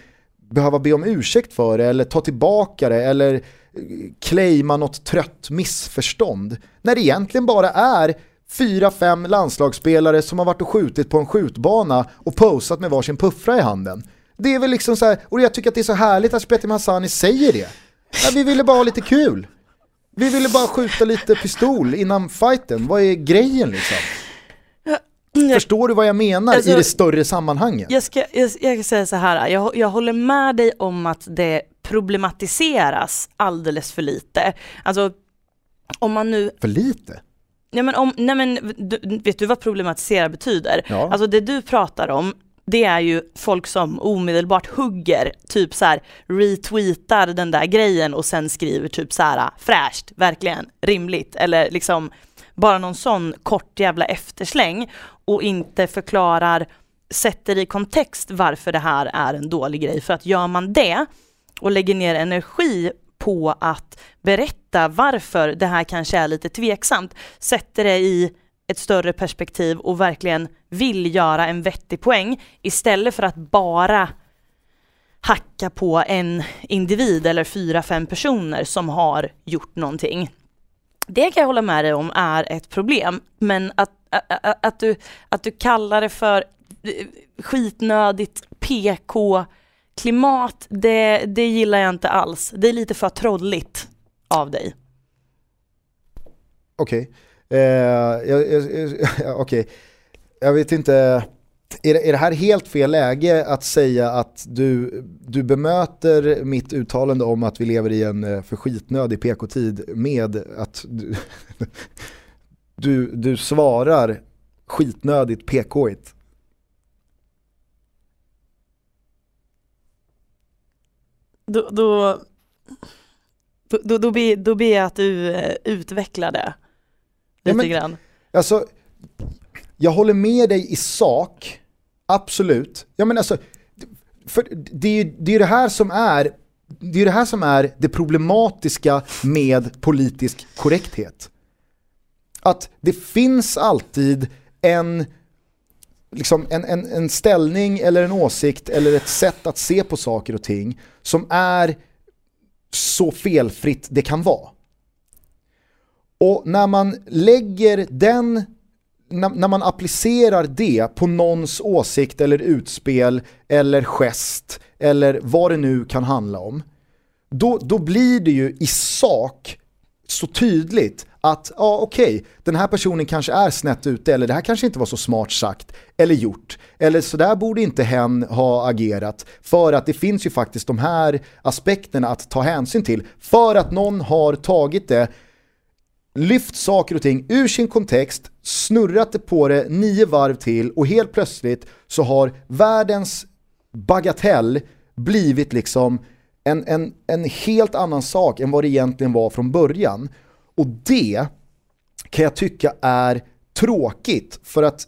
behöva be om ursäkt för det eller ta tillbaka det eller claima något trött missförstånd. När det egentligen bara är fyra, fem landslagsspelare som har varit och skjutit på en skjutbana och posat med varsin puffra i handen. Det är väl liksom så här, och jag tycker att det är så härligt att Spetim Hassani säger det. Ja, vi ville bara ha lite kul. Vi ville bara skjuta lite pistol innan fighten, vad är grejen liksom? Förstår du vad jag menar Alltså, i det större sammanhanget? Jag ska, jag, jag ska säga så här, jag, jag håller med dig om att det problematiseras alldeles för lite. Alltså, om man nu För lite? Nej men, om, nej men du, vet du vad problematisera betyder? Ja. Alltså det du pratar om, det är ju folk som omedelbart hugger, typ så här retweetar den där grejen och sen skriver typ så här fräscht, verkligen, rimligt, eller liksom bara någon sån kort jävla eftersläng och inte förklarar, sätter i kontext varför det här är en dålig grej. För att gör man det och lägger ner energi på att berätta varför det här kanske är lite tveksamt, sätter det i ett större perspektiv och verkligen vill göra en vettig poäng istället för att bara hacka på en individ eller fyra, fem personer som har gjort någonting. Det kan jag hålla med dig om är ett problem, men att, att, att, du, att du kallar det för eh, skitnödigt PK-klimat, det, det gillar jag inte alls. Det är lite för trolligt av dig. Okej. Eh, jag, jag, jag, okej. jag vet inte, är det, är det här helt fel läge att säga att du, du bemöter mitt uttalande om att vi lever i en eh, för skitnödig PK-tid med att du, du, du svarar skitnödigt PK-igt? Då, då, då, då, då, ber, då ber jag att du eh, utvecklar det lite men- grann. Alltså, jag håller med dig i sak, absolut. Ja, men alltså, för det är ju det, är det här som är det är det här som är det problematiska med politisk korrekthet. Att det finns alltid en, liksom en, en, en ställning eller en åsikt eller ett sätt att se på saker och ting som är så felfritt det kan vara. Och när man lägger den, när, när man applicerar det på någons åsikt eller utspel eller gest eller vad det nu kan handla om, då, då blir det ju i sak så tydligt att ja okej, den här personen kanske är snett ute eller det här kanske inte var så smart sagt eller gjort. Eller så där borde inte hen ha agerat för att det finns ju faktiskt de här aspekterna att ta hänsyn till. För att någon har tagit det lyft saker och ting ur sin kontext, snurrat det på det nio varv till och helt plötsligt så har världens bagatell blivit liksom en, en, en helt annan sak än vad det egentligen var från början. Och det kan jag tycka är tråkigt för att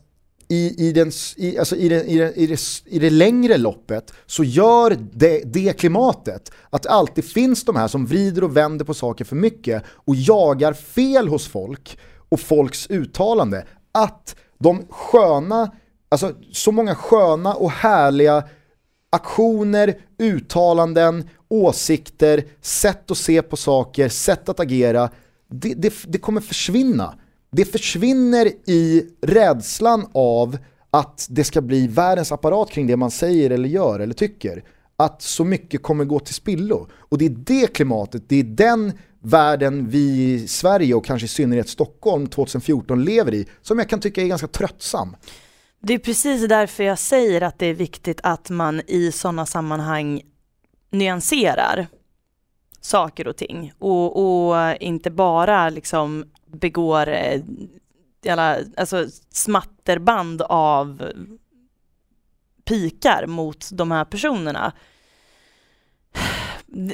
i, i, den, i, alltså i, det, i, det, i, det, i det längre loppet så gör det, det klimatet att det alltid finns de här som vrider och vänder på saker för mycket och jagar fel hos folk och folks uttalande. Att de sköna, alltså så många sköna och härliga aktioner, uttalanden, åsikter, sätt att se på saker, sätt att agera, det, det, det kommer försvinna. Det försvinner i rädslan av att det ska bli världens apparat kring det man säger eller gör eller tycker. Att så mycket kommer gå till spillo. Och det är det klimatet, det är den världen vi i Sverige och kanske i synnerhet Stockholm 2014 lever i som jag kan tycka är ganska tröttsam. Det är precis därför jag säger att det är viktigt att man i sådana sammanhang nyanserar saker och ting och, och inte bara liksom begår eh, jävla, alltså smatterband av pikar mot de här personerna.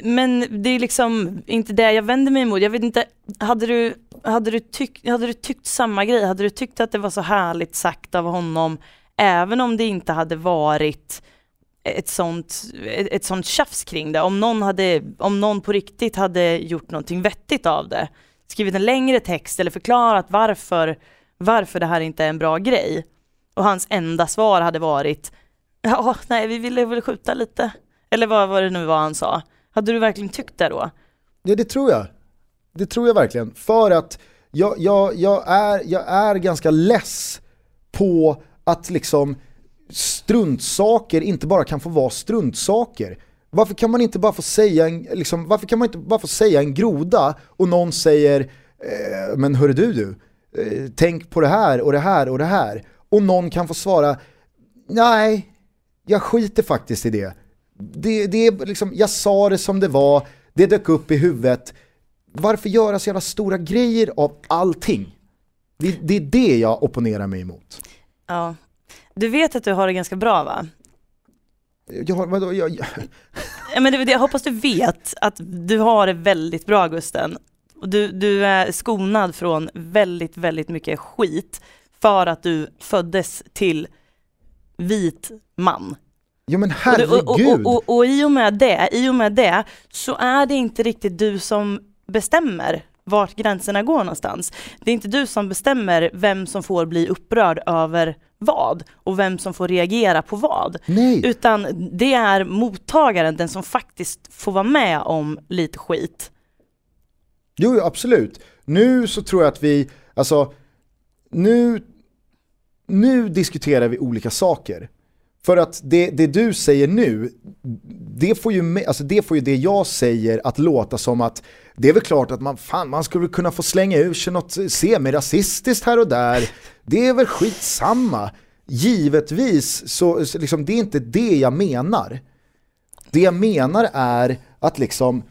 Men det är liksom inte det jag vänder mig emot. Jag vet inte, hade du, hade, du tyck, hade du tyckt samma grej? Hade du tyckt att det var så härligt sagt av honom även om det inte hade varit ett sånt, ett, ett sånt tjafs kring det? Om någon, hade, om någon på riktigt hade gjort någonting vettigt av det, skrivit en längre text eller förklarat varför, varför det här inte är en bra grej och hans enda svar hade varit ja, nej vi ville väl skjuta lite. Eller vad var det nu var han sa. Hade du verkligen tyckt det då? Ja det tror jag. Det tror jag verkligen. För att jag, jag, jag, är, jag är ganska less på att liksom struntsaker inte bara kan få vara struntsaker. Varför kan man inte bara få säga en, liksom, varför kan man inte bara få säga en groda och någon säger eh, men hörru du du, eh, tänk på det här och det här och det här. Och någon kan få svara nej, jag skiter faktiskt i det. Det, det är liksom, jag sa det som det var, det dök upp i huvudet. Varför göra så jävla stora grejer av allting? Det, det är det jag opponerar mig emot. Ja. Du vet att du har det ganska bra va? Jag, har- vadå, jag, jag, Ja, men det, jag hoppas du vet att du har det väldigt bra Gusten. Och du, du är skonad från väldigt, väldigt mycket skit för att du föddes till vit man. ja men Och, herregud. och, och, och, och i och med det, i och med det så är det inte riktigt du som bestämmer vart gränserna går någonstans. Det är inte du som bestämmer vem som får bli upprörd över vad och vem som får reagera på vad. Nej. Utan det är mottagaren, den som faktiskt får vara med om lite skit. Jo, absolut. Nu så tror jag att vi, alltså, nu, nu diskuterar vi olika saker. För att det, det du säger nu, det får, ju, alltså det får ju det jag säger att låta som att det är väl klart att man, fan, man skulle kunna få slänga ur sig något semirasistiskt här och där. Det är väl skitsamma. Givetvis, så, så liksom, det är inte det jag menar. Det jag menar är att liksom,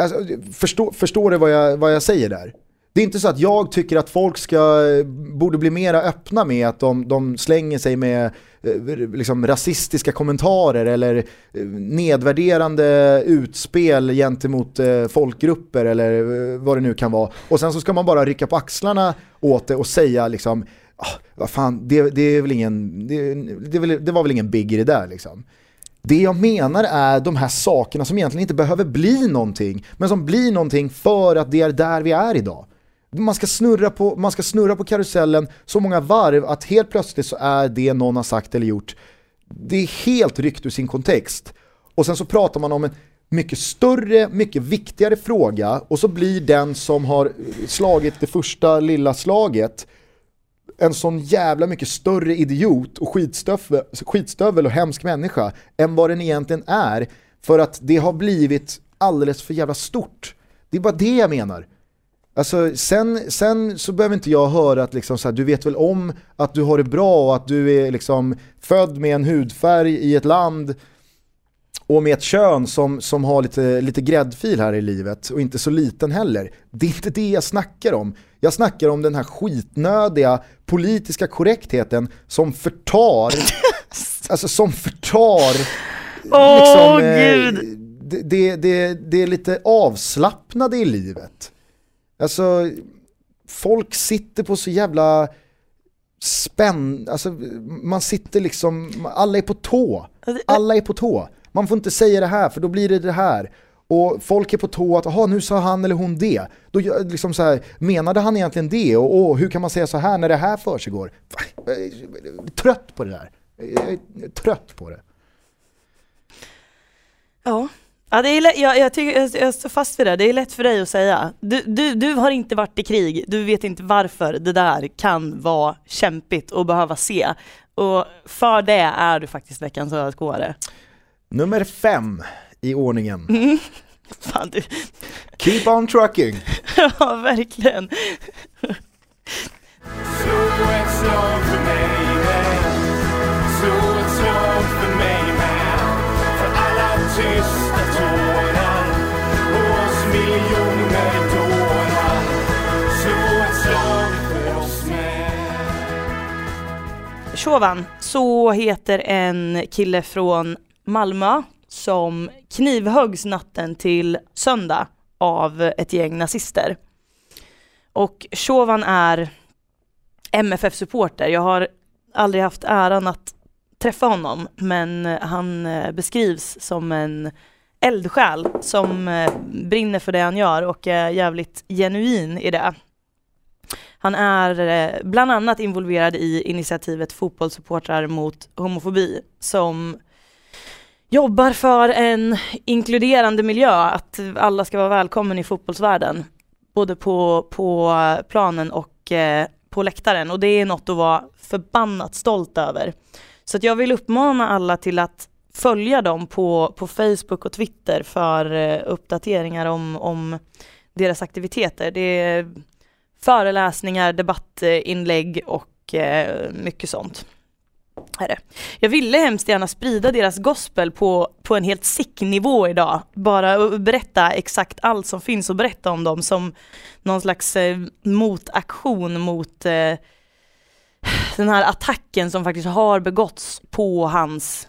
Alltså, förstå, förstår du vad jag, vad jag säger där? Det är inte så att jag tycker att folk ska, eh, borde bli mera öppna med att de, de slänger sig med eh, liksom, rasistiska kommentarer eller eh, nedvärderande utspel gentemot folkgrupper eller vad det nu kan vara. Och sen så ska man bara rycka på axlarna åt det och säga liksom, ah, vad fan, det, det, är väl ingen, det, det, är väl, det var väl ingen big i det där liksom. Det jag menar är de här sakerna som egentligen inte behöver bli någonting, men som blir någonting för att det är där vi är idag. Man ska, snurra på, man ska snurra på karusellen så många varv att helt plötsligt så är det någon har sagt eller gjort, det är helt ryckt ur sin kontext. Och sen så pratar man om en mycket större, mycket viktigare fråga och så blir den som har slagit det första lilla slaget en sån jävla mycket större idiot och skitstövel, skitstövel och hemsk människa än vad den egentligen är för att det har blivit alldeles för jävla stort. Det är bara det jag menar. Alltså, sen, sen så behöver inte jag höra att liksom så här, du vet väl om att du har det bra och att du är liksom född med en hudfärg i ett land och med ett kön som, som har lite, lite gräddfil här i livet och inte så liten heller. Det är inte det jag snackar om. Jag snackar om den här skitnödiga politiska korrektheten som förtar, alltså som förtar, Åh, liksom, eh, det, det, det, det är lite avslappnade i livet. Alltså, folk sitter på så jävla spänn, alltså man sitter liksom, alla är på tå. Alla är på tå. Man får inte säga det här för då blir det det här. Och folk är på tå att, jaha nu sa han eller hon det. Då liksom så här, menade han egentligen det? Och åh, hur kan man säga så här när det här försiggår? Jag är Trött på det där. Jag är trött på det. Ja. Ja, det är lätt, jag, jag, tycker, jag, jag står fast vid det, det är lätt för dig att säga. Du, du, du har inte varit i krig, du vet inte varför det där kan vara kämpigt och behöva se. Och för det är du faktiskt veckans ödesgåare. Nummer fem i ordningen. Fan du, Keep on trucking. ja verkligen. Slå Shovan, så heter en kille från Malmö som knivhöggs natten till söndag av ett gäng nazister. Och Shovan är MFF-supporter. Jag har aldrig haft äran att träffa honom, men han eh, beskrivs som en eldsjäl som eh, brinner för det han gör och är jävligt genuin i det. Han är eh, bland annat involverad i initiativet Fotbollssupportrar mot homofobi som jobbar för en inkluderande miljö, att alla ska vara välkommen i fotbollsvärlden. Både på, på planen och eh, på läktaren och det är något att vara förbannat stolt över. Så att jag vill uppmana alla till att följa dem på, på Facebook och Twitter för eh, uppdateringar om, om deras aktiviteter. Det är föreläsningar, debattinlägg och eh, mycket sånt. Jag ville hemskt gärna sprida deras gospel på, på en helt sick nivå idag. Bara berätta exakt allt som finns och berätta om dem som någon slags eh, motaktion mot eh, den här attacken som faktiskt har begåtts på hans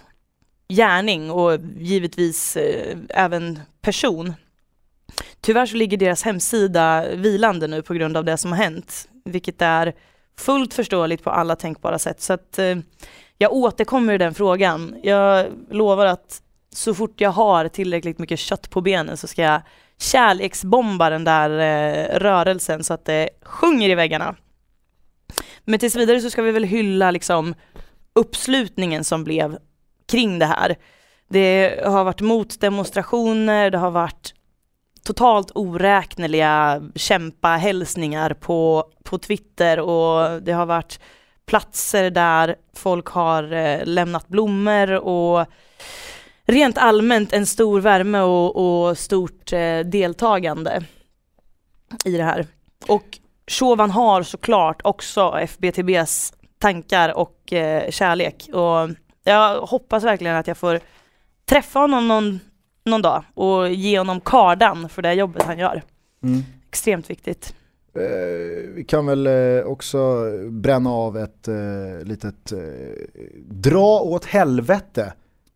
gärning och givetvis eh, även person. Tyvärr så ligger deras hemsida vilande nu på grund av det som har hänt, vilket är fullt förståeligt på alla tänkbara sätt. Så att eh, jag återkommer i den frågan. Jag lovar att så fort jag har tillräckligt mycket kött på benen så ska jag kärleksbomba den där eh, rörelsen så att det sjunger i väggarna. Men tills vidare så ska vi väl hylla liksom uppslutningen som blev kring det här. Det har varit motdemonstrationer, det har varit totalt oräkneliga kämpahälsningar på, på Twitter och det har varit platser där folk har eh, lämnat blommor och rent allmänt en stor värme och, och stort eh, deltagande i det här. Och Chauvin har såklart också FBTBs tankar och eh, kärlek och jag hoppas verkligen att jag får träffa honom någon, någon dag och ge honom kardan för det jobbet han gör. Mm. Extremt viktigt. Eh, vi kan väl eh, också bränna av ett eh, litet eh, dra åt helvete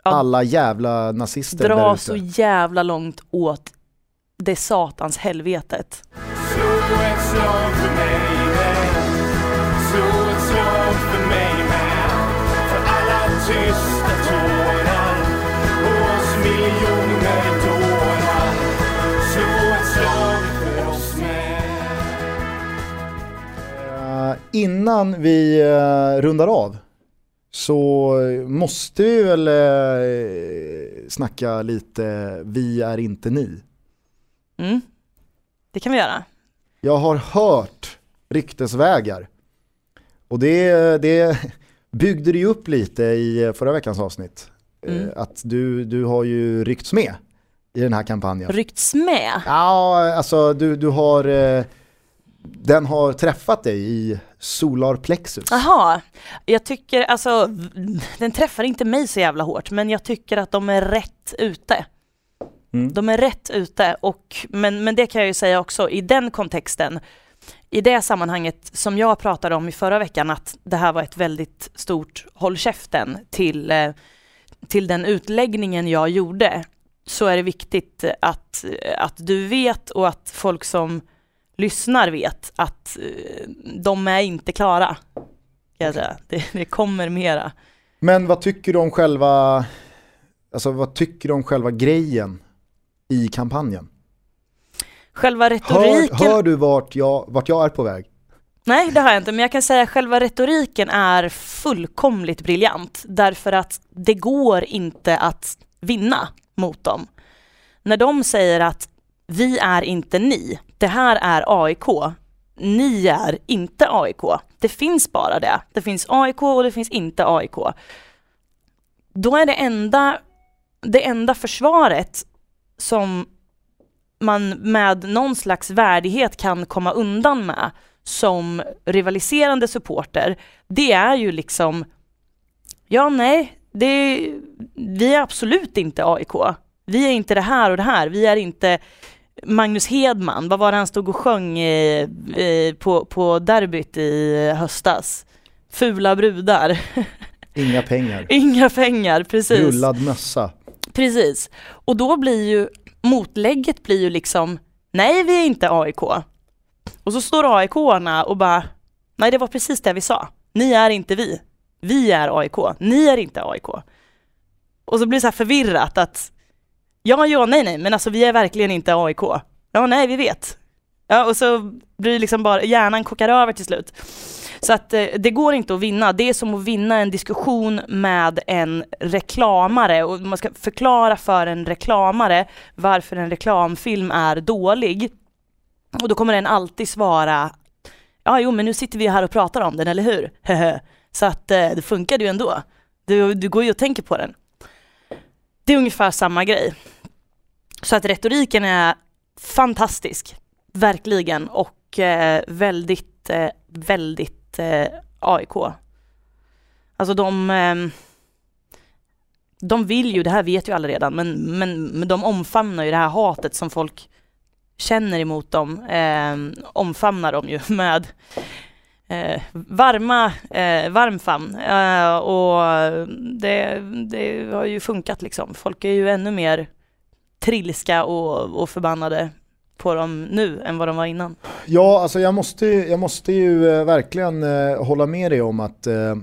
Ja. alla jävla nazister Dra ute. så jävla långt åt det satans helvetet. Slå ett slag för mig med Slå ett slag för mig med För alla tysta innan vi eh, rundar av så måste vi väl uh, snacka lite Vi är inte ni. Mm. Det kan vi göra. Jag har hört ryktesvägar och det, det byggde det ju upp lite i förra veckans avsnitt. Eh, Mm. Att du, du har ju ryckts med i den här kampanjen. Ryckts med. Ja, alltså du, du har, eh, den har träffat dig i solar plexus. Jaha, jag tycker alltså, den träffar inte mig så jävla hårt, men jag tycker att de är rätt ute. Mm. De är rätt ute, och, men, men det kan jag ju säga också, i den kontexten, i det sammanhanget som jag pratade om i förra veckan, att det här var ett väldigt stort håll käften till, eh, till den utläggningen jag gjorde, så är det viktigt att, att du vet och att folk som lyssnar vet att eh, de är inte klara. Kan jag säga. Det, det kommer mera. Men vad tycker du om själva, alltså vad tycker du om själva grejen i kampanjen? Själva Hör, retoriken... hör du vart jag, vart jag är på väg? Nej, det har jag inte, men jag kan säga att själva retoriken är fullkomligt briljant, därför att det går inte att vinna mot dem. När de säger att vi är inte ni, det här är AIK, ni är inte AIK. Det finns bara det. Det finns AIK och det finns inte AIK. Då är det enda, det enda försvaret som man med någon slags värdighet kan komma undan med som rivaliserande supporter, det är ju liksom, ja nej, det, vi är absolut inte AIK. Vi är inte det här och det här, vi är inte Magnus Hedman, vad var det han stod och sjöng eh, eh, på, på derbyt i höstas? Fula brudar, Inga pengar. inga pengar, precis. Rullad mössa. Precis. Och då blir ju motlägget blir ju liksom, nej vi är inte AIK. Och så står AIK-arna och bara, nej det var precis det vi sa. Ni är inte vi. Vi är AIK. Ni är inte AIK. Och så blir det så här förvirrat att, ja, ja, nej, nej, men alltså vi är verkligen inte AIK. Ja, nej, vi vet. Ja, och så blir det liksom bara, hjärnan kokar över till slut. Så att eh, det går inte att vinna. Det är som att vinna en diskussion med en reklamare och man ska förklara för en reklamare varför en reklamfilm är dålig. Och då kommer den alltid svara, ja jo men nu sitter vi här och pratar om den, eller hur? Så att eh, det funkade ju ändå. Du, du går ju och tänker på den. Det är ungefär samma grej. Så att retoriken är fantastisk, verkligen, och eh, väldigt, eh, väldigt eh, AIK. Alltså de, eh, de vill ju, det här vet ju alla redan, men, men, men de omfamnar ju det här hatet som folk känner emot dem, eh, omfamnar de ju med eh, varma, eh, varm famn. Eh, och det, det har ju funkat liksom. Folk är ju ännu mer trilska och, och förbannade på dem nu än vad de var innan. Ja, alltså jag måste, jag måste ju eh, verkligen eh, hålla med dig om att eh,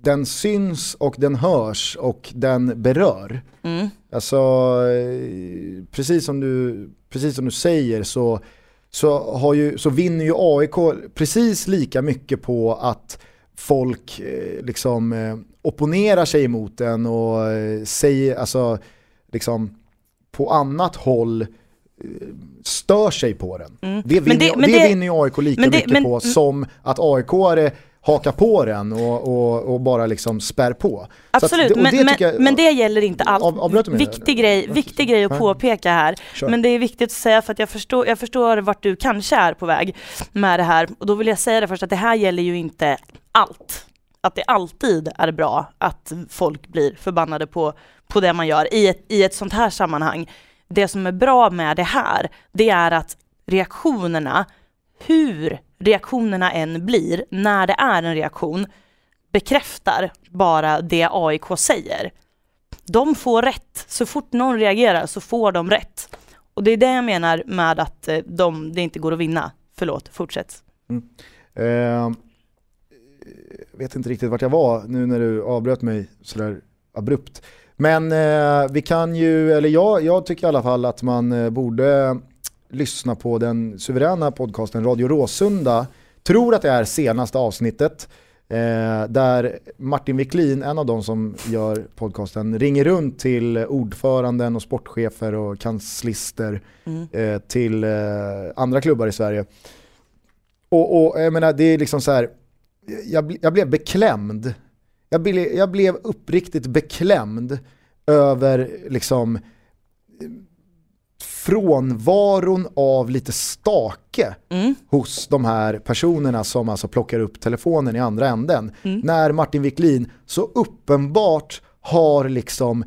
den syns och den hörs och den berör. Mm. Alltså, precis som du, precis som du säger så, så, har ju, så vinner ju AIK precis lika mycket på att folk liksom opponerar sig emot den och säger, alltså liksom på annat håll eh, stör sig på den. Mm. Det, vinner, det- det, det- vinner ju AIK lika det- mycket men- på som att AIK-are hakar på den och, och, och bara liksom spär på. Att Absolut, och men, det men, jag- men det gäller inte allt. Av- avbröt viktig, grej, viktig grej att påpeka här. Kör. Men det är viktigt att säga för att jag förstår, jag förstår vart du kanske är på väg med det här. Och då vill jag säga det först att det här gäller ju inte allt. Att det alltid är bra att folk blir förbannade på, på det man gör i ett, i ett sånt här sammanhang. Det som är bra med det här, det är att reaktionerna, hur reaktionerna än blir, när det är en reaktion, bekräftar bara det AIK säger. De får rätt. Så fort någon reagerar så får de rätt. Och det är det jag menar med att eh, de, det inte går att vinna. Förlåt, fortsätt. Mm. Eh, jag vet inte riktigt vart jag var nu när du avbröt mig sådär abrupt. Men eh, vi kan ju, eller jag, jag tycker i alla fall att man eh, borde lyssna på den suveräna podcasten Radio Råsunda. Tror att det är senaste avsnittet. Eh, där Martin Wiklin, en av de som gör podcasten, ringer runt till ordföranden och sportchefer och kanslister Mm. eh, till eh, andra klubbar i Sverige. Och, och jag menar, det är liksom så här, jag, jag blev beklämd. Jag blev, jag blev uppriktigt beklämd över liksom frånvaron av lite stake Mm. hos de här personerna som alltså plockar upp telefonen i andra änden. Mm. När Martin Wiklin så uppenbart har liksom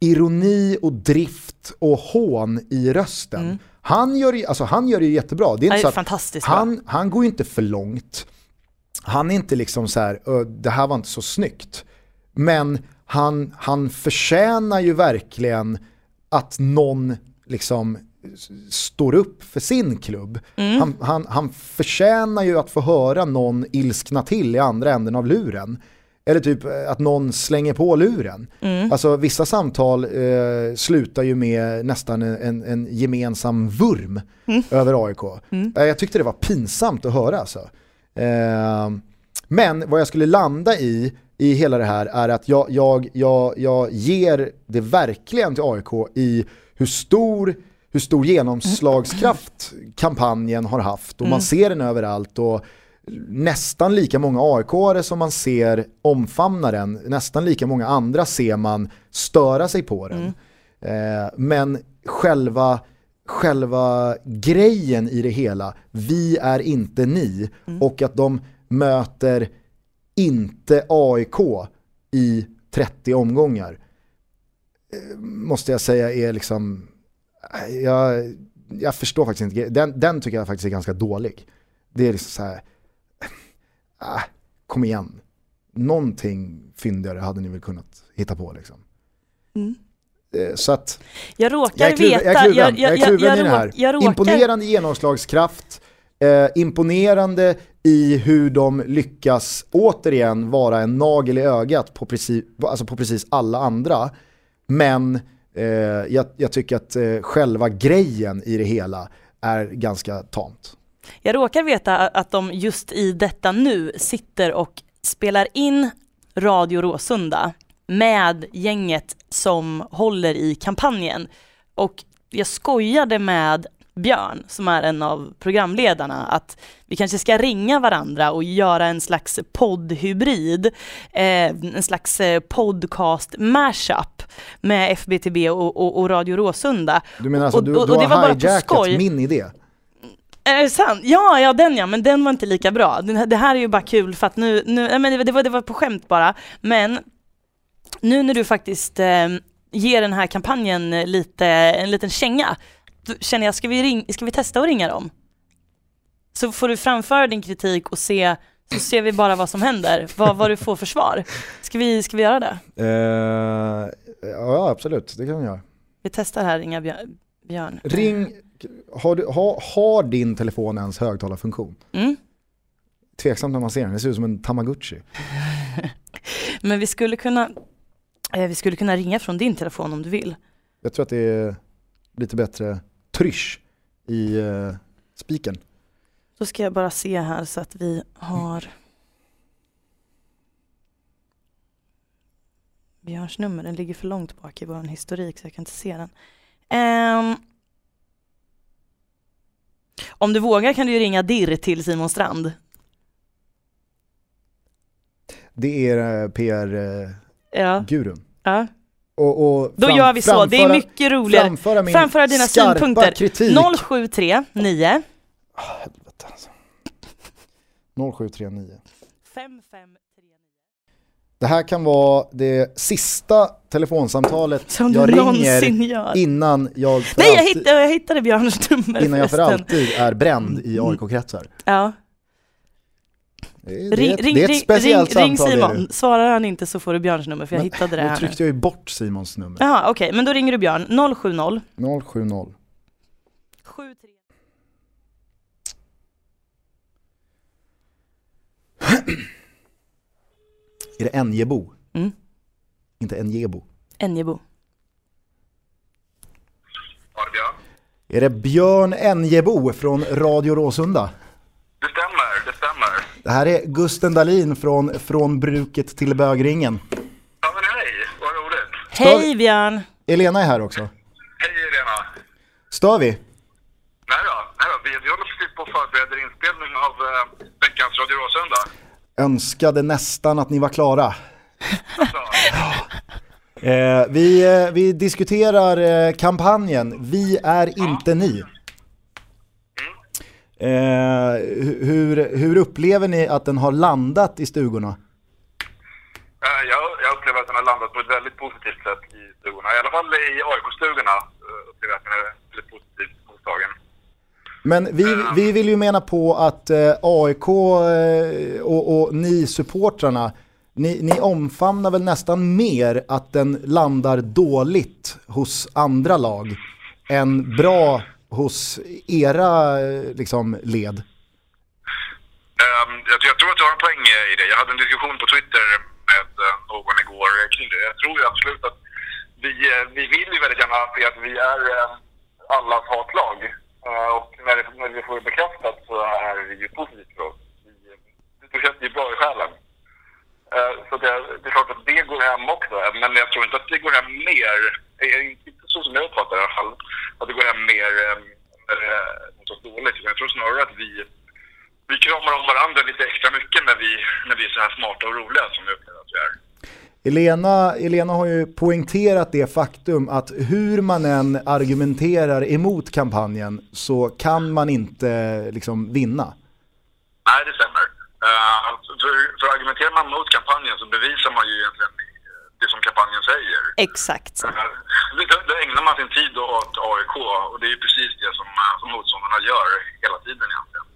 ironi och drift och hån i rösten. Mm. Han, gör, alltså han gör det jättebra. Det är inte så att han, han går ju inte för långt. Han är inte liksom så här, "Ö, det här var inte så snyggt. Men han, han förtjänar ju verkligen att någon liksom står upp för sin klubb. Mm. Han, han, han förtjänar ju att få höra någon ilskna till i andra änden av luren. Eller typ eh, att någon slänger på luren. Mm. Alltså vissa samtal eh, slutar ju med nästan en, en, en gemensam vurm Mm. över AIK. Eh, Jag tyckte det var pinsamt att höra alltså. Eh, men vad jag skulle landa i, i hela det här är att jag, jag, jag, jag ger det verkligen till AIK i hur stor, hur stor genomslagskraft kampanjen har haft. Och man ser den överallt och nästan lika många AIK-are som man ser omfamna den, nästan lika många andra ser man störa sig på den. Eh, men själva, själva grejen i det hela, vi är inte ni, och att de möter inte AIK i 30 omgångar, eh, måste jag säga är liksom, eh, jag, jag förstår faktiskt inte, den, den tycker jag faktiskt är ganska dålig. Det är liksom så här, äh, kom igen, någonting fyndigare hade ni väl kunnat hitta på liksom. Mm. Eh, Så att Jag råkar jag kluven, veta... jag är kluven, jag, är kluven jag, i det här. jag råkar, Imponerande genomslagskraft, eh, imponerande i hur de lyckas återigen vara en nagel i ögat på precis, alltså på precis alla andra. Men eh, jag, jag tycker att eh, själva grejen i det hela är ganska tamt. Jag råkar veta att de just i detta nu sitter och spelar in Radio Råsunda med gänget som håller i kampanjen. Och jag skojade med Björn, som är en av programledarna, att vi kanske ska ringa varandra och göra en slags poddhybrid, eh, en slags eh, podcast mashup med FBTB och, och, och Radio Råsunda. Du menar alltså Och- du, och- du och det var har hijackat min idé? Är det sant? Ja, ja den ja, men den var inte lika bra. Det här är ju bara kul för att nu, nu nej, men det, var, det var på skämt bara. Men nu när du faktiskt eh, ger den här kampanjen lite, en liten känga, då känner jag, ska vi, ring, ska vi testa att ringa dem? Så får du framföra din kritik och se, så ser vi bara vad som händer, vad, vad du får för svar. Ska vi, ska vi göra det? Eh, ja absolut, det kan vi göra. Vi testar här, ringa Björn. Björn. Ring, har, du, har, har din telefon ens högtalarfunktion? Mm. Tveksamt när man ser den, det ser ut som en tamagotchi. Men vi skulle kunna, eh, vi skulle kunna ringa från din telefon om du vill. Jag tror att det är lite bättre trysch i uh, spiken. Då ska jag bara se här så att vi har Björns nummer, den ligger för långt bak i vår historik så jag kan inte se den. Um, om du vågar kan du ju ringa dirr till Simon Strand. Det är uh, PR-gurun. Uh, ja. ja. Och, och Då gör vi så, det är mycket roligare. Framföra, min framföra dina synpunkter. kritik. 073 9 Ah, helvete alltså. 0739. 5539. Det här kan vara det sista telefonsamtalet Som jag du ringer gör. innan jag för Nej jag alltid, hittade, jag hittade Björns nummer innan jag för alltid är bränd i AIK-kretsar. Ja. Det, är- det, Ring, ett- ring, det är ett ring, speciellt ring, ring samtal. det det. Simon, svarar han inte så får du Björns nummer för jag hittade det här nu. tryckte jag ju bort Simons nummer. Jaha okej, men då ringer du Björn 070 070. 73 Är det Enjebo? Mm. Inte Enjebo. Enjebo. Det. Är det Björn Enjebo från Radio Råsunda? Det stämmer, det stämmer. Det här är Gusten Dahlin från Från bruket till bögringen. Ja, men hej, vad roligt. Hej Björn! Elena är här också. Hej Irena. Stör vi? Nej då, nej då. Vi, vi håller precis på och förbereder inspelning av eh, veckans Radio Råsunda. Önskade nästan att ni var klara. Alltså, Eh, vi, eh, vi diskuterar eh, kampanjen Vi är inte ni. Eh, hu- hur, hur upplever ni att den har landat i stugorna? eh, jag, jag upplever att den har landat på ett väldigt positivt sätt i stugorna. I alla fall i AIK-stugorna eh, upplever jag att den är väldigt positivt mottagen. Men vi, vi vill ju mena på att eh, AIK och, och ni supportrarna, ni, ni omfamnar väl nästan mer att den landar dåligt hos andra lag än bra hos era liksom, led. Ehm, jag, jag tror att du har en poäng eh, i det. Jag hade en diskussion på Twitter med eh, någon igår kring det. Jag tror ju absolut att vi, eh, vi vill ju väldigt gärna se att vi är allas hatlag. Och när, det, när vi får det bekräftat så är det ju positivt för oss. Det känns ju bra i själen. Så det, det är klart att det går hem också. Men jag tror inte att det går hem mer, inte så som jag uppfattar det i alla fall, att det går hem mer eh, när det är något dåligt. Jag tror snarare att vi vi kramar om varandra lite extra mycket när vi, när vi är så här smarta och roliga som jag upplever att vi är. Elena, Elena har ju poängterat det faktum att hur man än argumenterar emot kampanjen så kan man inte liksom vinna. Nej, det stämmer. Uh, för, för argumenterar man mot kampanjen så bevisar man ju egentligen som kampanjen säger. Exakt. Uh, då, då ägnar man sin tid åt AIK och det är precis det som, eh, som motståndarna gör hela tiden egentligen.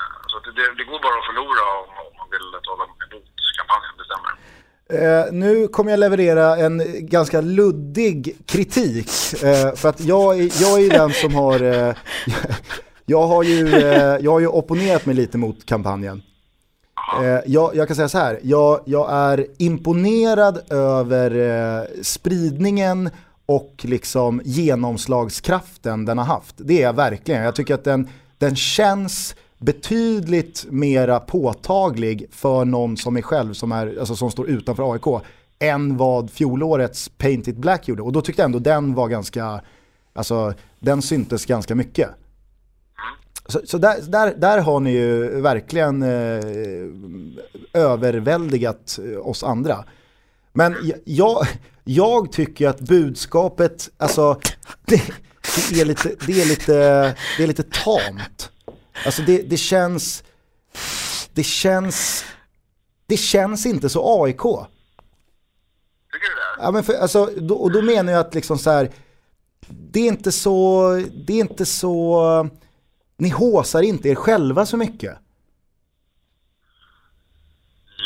Eh, så det, det går bara att förlora om, om man vill tala emot kampanjen, det stämmer. Eh, nu kommer jag leverera en ganska luddig kritik. Eh, för att jag, är- jag är den som har... Eh, jag, har ju, eh, jag har ju opponerat mig lite mot kampanjen. Eh, jag, jag kan säga så här, jag, jag är imponerad över eh, spridningen och liksom genomslagskraften den har haft. Det är jag verkligen. Jag tycker att den, den känns betydligt mera påtaglig för någon som är själv, som, är, alltså som står utanför AIK, än vad fjolårets Paint It Black gjorde. Och då tyckte jag ändå den var ganska, alltså den syntes ganska mycket. Så, så där, där, där har ni ju verkligen eh, överväldigat eh, oss andra. Men jag, jag tycker att budskapet, alltså det, det, är, lite, det, är, lite, det är lite tamt. Alltså det, det känns, det känns, det känns inte så AIK. Tycker du det? Ja, men för, alltså, då, och då menar jag att liksom så här, det är inte så, det är inte så, ni håsar inte er själva så mycket.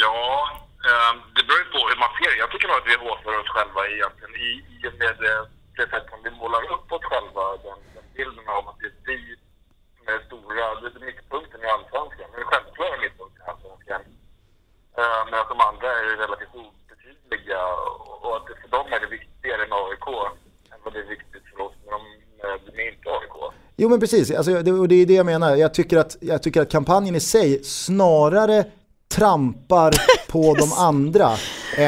Ja, eh, det beror ju på hur man ser det. Jag tycker nog att vi håsar oss själva egentligen i, i och med eh, det sätt som vi målar upp oss själva. Den, den bilden av att det är vi som är stora, det är mittpunkten i allsvenskan. Den självklara mittpunkten i allsvenskan. Eh, medan de andra är relativt obetydliga och, att det för dem är det viktigare än AIK än vad Jo men precis, alltså, det, och det är det jag menar. Jag tycker, att, jag tycker att kampanjen i sig snarare trampar på de andra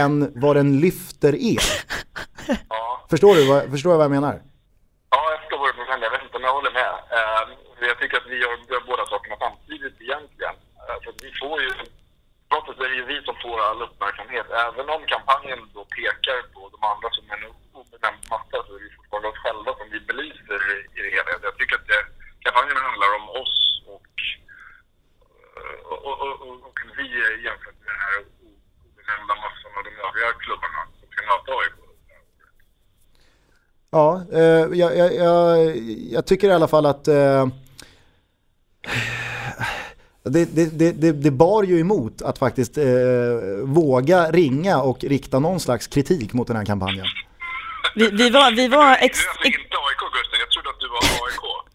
än vad den lyfter er. Ja. Förstår du vad, förstår du vad jag menar? Ja, jag förstår vad du menar. Jag vet inte om jag håller med. Eh, jag tycker att vi gör, gör båda sakerna samtidigt egentligen. Eh, för vi får ju, trots att det är ju vi som får all uppmärksamhet. Även om kampanjen då pekar på de andra som en obenämnd så är det fortfarande oss själva som vi belyser i det hela. Jag tycker att det, kampanjen handlar om oss och, eh, och, och, och, och, vi jämfört med den här obenämnda massan av de övriga klubbarna som ska möta AIK. Ja, eh, jag, jag, jag, jag tycker i alla fall att eh, det, det, det, det bar ju emot att faktiskt eh, våga ringa och rikta någon slags kritik mot den här kampanjen. Vi, vi var, vi var ex, Du är alltså inte AIK Gusten, jag trodde att du var AIK.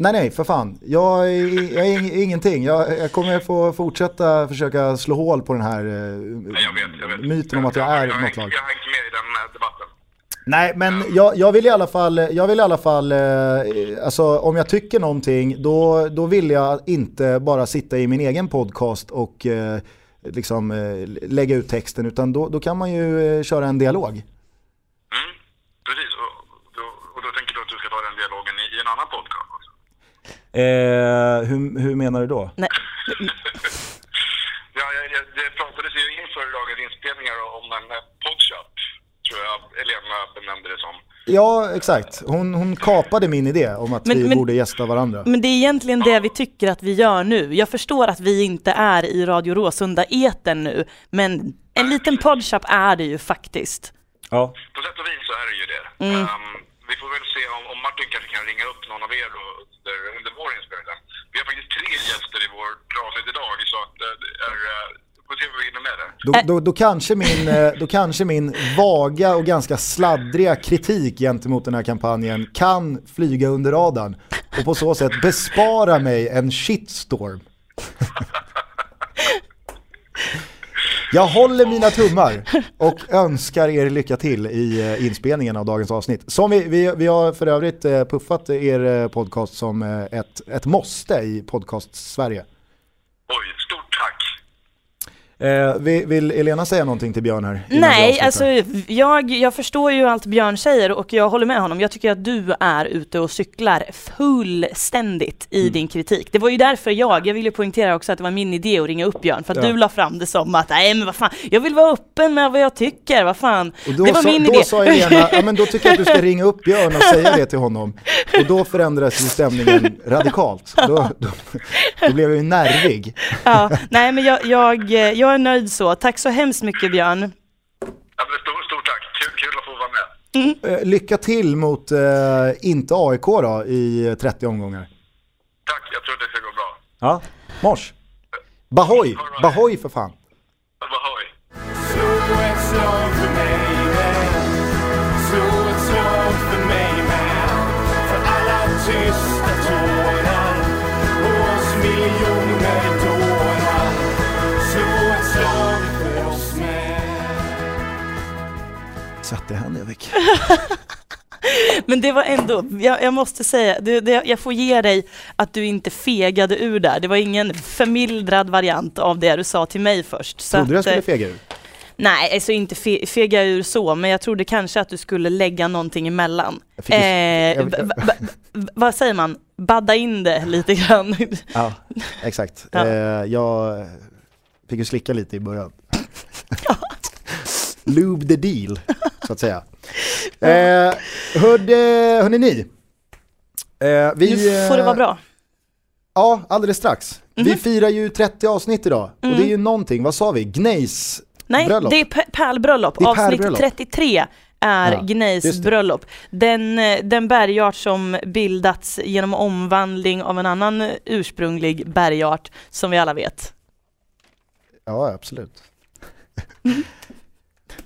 Nej nej, för fan. Jag är, jag är ing- ingenting. Jag, jag kommer få fortsätta försöka slå hål på den här eh, Nej, jag vet, jag vet. myten om att jag är jag, något lag. Jag har inte med i den här debatten. Nej, men jag, jag vill i alla fall, jag vill i alla fall eh, alltså om jag tycker någonting då, då vill jag inte bara sitta i min egen podcast och eh, liksom eh, lägga ut texten utan då, då kan man ju eh, köra en dialog. Mm, precis, och då, och då tänker du att du ska ta den dialogen i, i en annan podcast också? Eh, hur, hur menar du då? nej, Ja, jag, jag, det pratades ju inför dagens inspelningar om en eh, podshop, tror jag Elena benämnde det som. Ja, exakt. Hon, hon kapade min idé om att Men- vi men- borde gästa varandra. men det är egentligen det vi tycker att vi gör nu. Jag förstår att vi inte är i Radio Råsunda eten nu, men en liten podshop är det ju faktiskt. Ja. På sätt och vis så är det ju det. Mm. Ehm, vi får väl se om, om Martin kanske kan ringa upp någon av er då, under, under vår inspelning. Vi har faktiskt tre gäster i vårt avsnitt idag, så att eh, det är, eh, får se vad vi hinner med det. Då, då, då, kanske min, eh, då kanske min vaga och ganska sladdriga kritik gentemot den här kampanjen kan flyga under radarn och på så sätt bespara mig en shitstorm. Jag håller mina tummar och önskar er lycka till i eh, inspelningen av dagens avsnitt. Som vi, vi, vi har för övrigt eh, puffat er eh, podcast som ett, ett måste i podcast-Sverige. Oj, stort! Eh, vill, Elena säga någonting till Björn här? Nej, alltså jag, jag förstår ju allt Björn säger och jag håller med honom. Jag tycker att du är ute och cyklar fullständigt i Mm. din kritik. Det var ju därför jag, jag vill ju poängtera också att det var min idé att ringa upp Björn, för att Ja. du la fram det som att nej men vad fan, jag vill vara öppen med vad jag tycker, vad fan. Och då det var sa, min då idé. sa Elena, ja men då tycker jag att du ska ringa upp Björn och säga det till honom. Och då förändras ju stämningen radikalt. Då, då, då blev jag ju nervig. ja, nej men jag, jag, jag är nöjd så. Tack så hemskt mycket Björn. Ja, men stort, stort tack, kul, kul att få vara med. Eh, lycka till mot, eh, inte AIK då, i 30 omgångar. Tack, jag tror att det ska gå bra. Ja, mors. Bahoy, Bahoy för fan. Ahoy! Satte Henrik. Men det var ändå, jag, jag måste säga, det, det, jag får ge dig att du inte fegade ur där. Det var ingen förmildrad variant av det du sa till mig först. Så Trodde du jag skulle eh, fega ur? Nej, alltså inte fe, fega ur så, men jag trodde kanske att du skulle lägga någonting emellan. Eh, jag- vad säger man? Badda in det lite grann. Ja, exakt. Ja. Eh, jag fick ju slicka lite i början. Lube the deal, så att säga. Eh, hörde, hörni ni? Eh, vi, nu får det vara bra. Mhm. Ja, alldeles strax. Vi firar ju 30 avsnitt idag och det är ju någonting, vad sa vi? Gneis Nej, bröllop. det är pärlbröllop. Det är Avsnitt pärlbröllop. 33 är Ja, Gneis bröllop. Den, eh, den bergart som bildats genom omvandling av en annan eh, ursprunglig bergart som vi alla vet. Ja, absolut.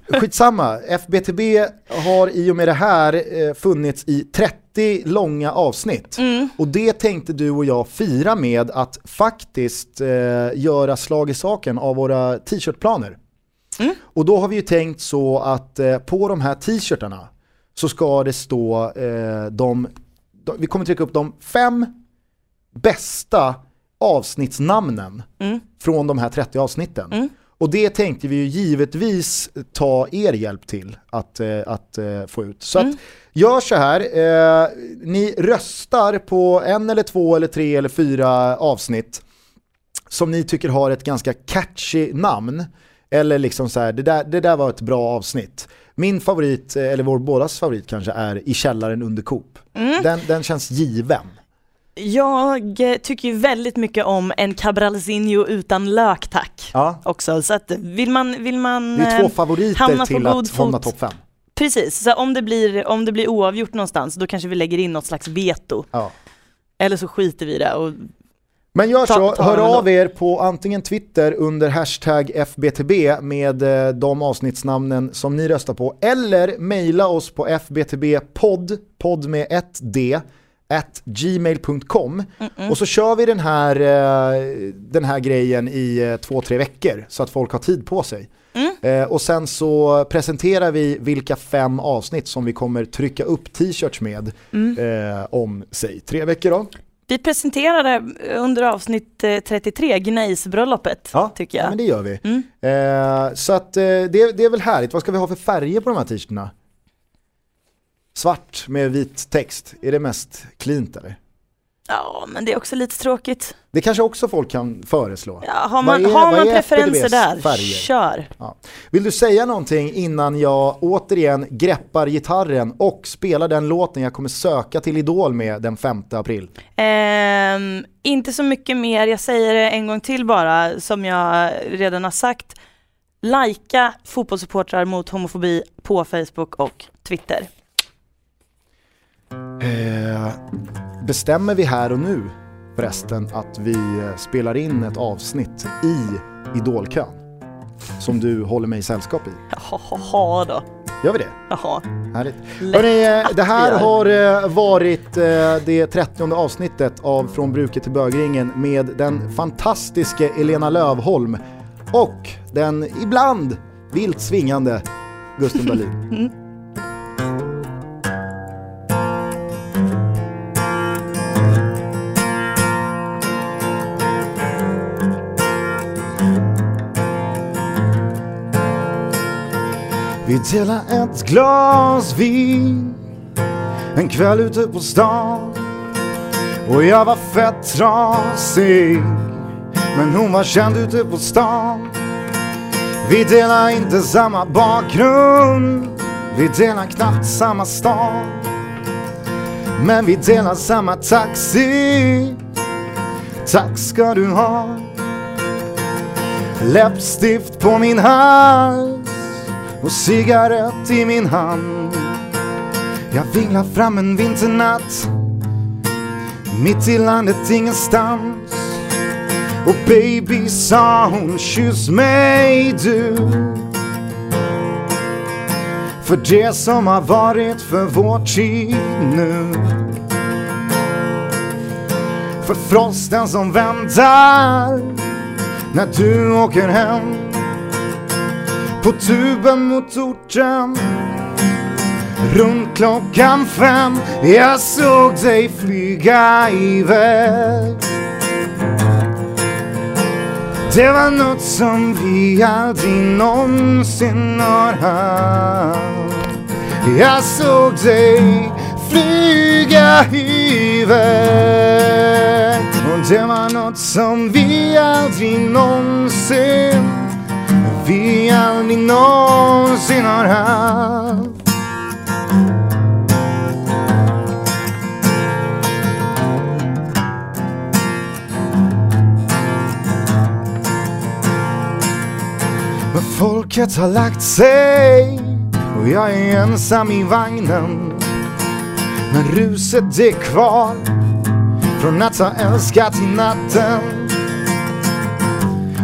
Skitsamma, FBTB har i och med det här eh, funnits i 30 långa avsnitt. Och det tänkte du och jag fira med att faktiskt eh, göra slag i saken av våra t-shirtplaner. Och då har vi ju tänkt så att eh, på de här t-shirtarna så ska det stå eh, de de- vi kommer trycka upp de fem bästa avsnittsnamnen Mm. från de här 30 avsnitten. Och det tänkte vi ju givetvis ta er hjälp till att, eh, att eh, få ut. Så att gör så här, eh, ni röstar på en eller två eller tre eller fyra avsnitt som ni tycker har ett ganska catchy namn. Eller liksom så här, det där, det där var ett bra avsnitt. Min favorit, eller vår bådas favorit kanske, är I källaren under Coop. Den, den känns given. Jag tycker ju väldigt mycket om en cabralzinho utan lök tack. Ja. Också, så att vill man, vill man Det är två eh, favoriter hamna till att hamna topp fem. Precis, så om det, blir, om det blir oavgjort någonstans då kanske vi lägger in något slags veto. Ja. Eller så skiter vi i det och Men gör Ta- så, ta hör den av er på antingen Twitter under hashtag FBTB med eh, de avsnittsnamnen som ni röstar på eller mejla oss på fbtbpodd, podd med ett d, at gmail.com och så kör vi den här, eh, den här grejen i eh, två, tre veckor så att folk har tid på sig. Eh, och sen så presenterar vi vilka fem avsnitt som vi kommer trycka upp t-shirts med eh, om, säg, tre veckor då. vi presenterade under avsnitt eh, 33 Gnejsbröllopet tycker jag. Ja, men det gör vi. Mm. Eh, så att det, det är väl härligt. Vad ska vi ha för färger på de här t-shirtarna? Svart med vit text, är det mest cleant eller? Ja men det är också lite tråkigt. Det kanske också folk kan föreslå. Ja, har man, är- har man preferenser där, färger? kör. Ja. Vill du säga någonting innan jag återigen greppar gitarren och spelar den låten jag kommer söka till Idol med den 5 april? Ehm, inte så mycket mer, jag säger det en gång till bara, som jag redan har sagt. Lajka fotbollssupportrar mot homofobi på Facebook och Twitter. Eh, bestämmer vi här och nu förresten att vi eh, spelar in ett avsnitt i Idolkön? Som du håller mig i sällskap i. Jaha då. Gör vi det? Jaha. Härligt. Hörrni, eh, det här har varit det 30 avsnittet av Från bruket till bögringen med den fantastiske Elena Lövholm och den ibland vilt svingande Gusten Dahlin. Vi delar ett glas vin en kväll ute på stan. Och jag var fett trasig men hon var känd ute på stan. Vi delar inte samma bakgrund Vi delar knappt samma stad Men vi delar samma taxi Tack ska du ha. Läppstift på min hals och cigarett i min hand. Jag vinglar fram en vinternatt mitt i landet ingenstans. Och baby sa hon kyss mig du. För det som har varit för vår tid nu. För frosten som väntar när du åker hem. På tuben mot orten. Runt klockan fem Jag såg dig flyga iväg. Det var något som vi aldrig någonsin har haft Jag såg dig flyga iväg. Och det var något som vi aldrig någonsin vi aldrig någonsin har haft Men folket har lagt sig och jag är ensam i vagnen. Men ruset är kvar från att ha älskat i natten.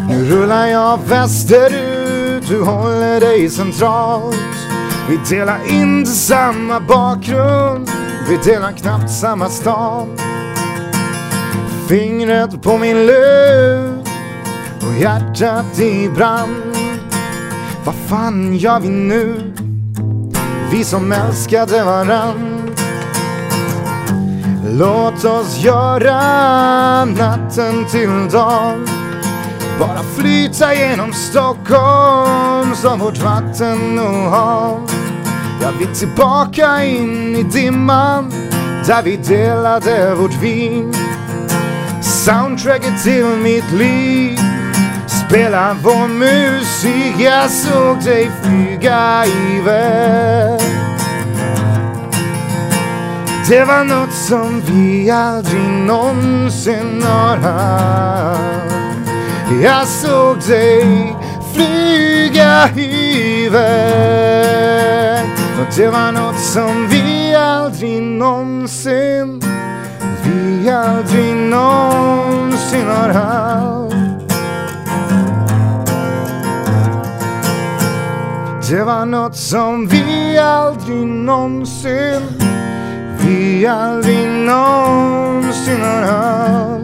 Nu rullar jag västerut, du håller dig centralt. Vi delar inte samma bakgrund, vi delar knappt samma stad. Fingret på min lur och hjärtat i brand. Vad fan gör vi nu? Vi som älskade varann. Låt oss göra natten till dag bara flyta genom Stockholm som vårt vatten och hav Jag vill tillbaka in i dimman där vi delade vårt vin. Soundtracket till mitt liv Spela vår musik. Jag såg dig flyga iväg Det var något som vi aldrig någonsin har haft jag såg dig flyga iväg Och det var något som vi aldrig någonsin vi aldrig någonsin har haft. Det var något som vi aldrig någonsin Vi aldrig någonsin har haft.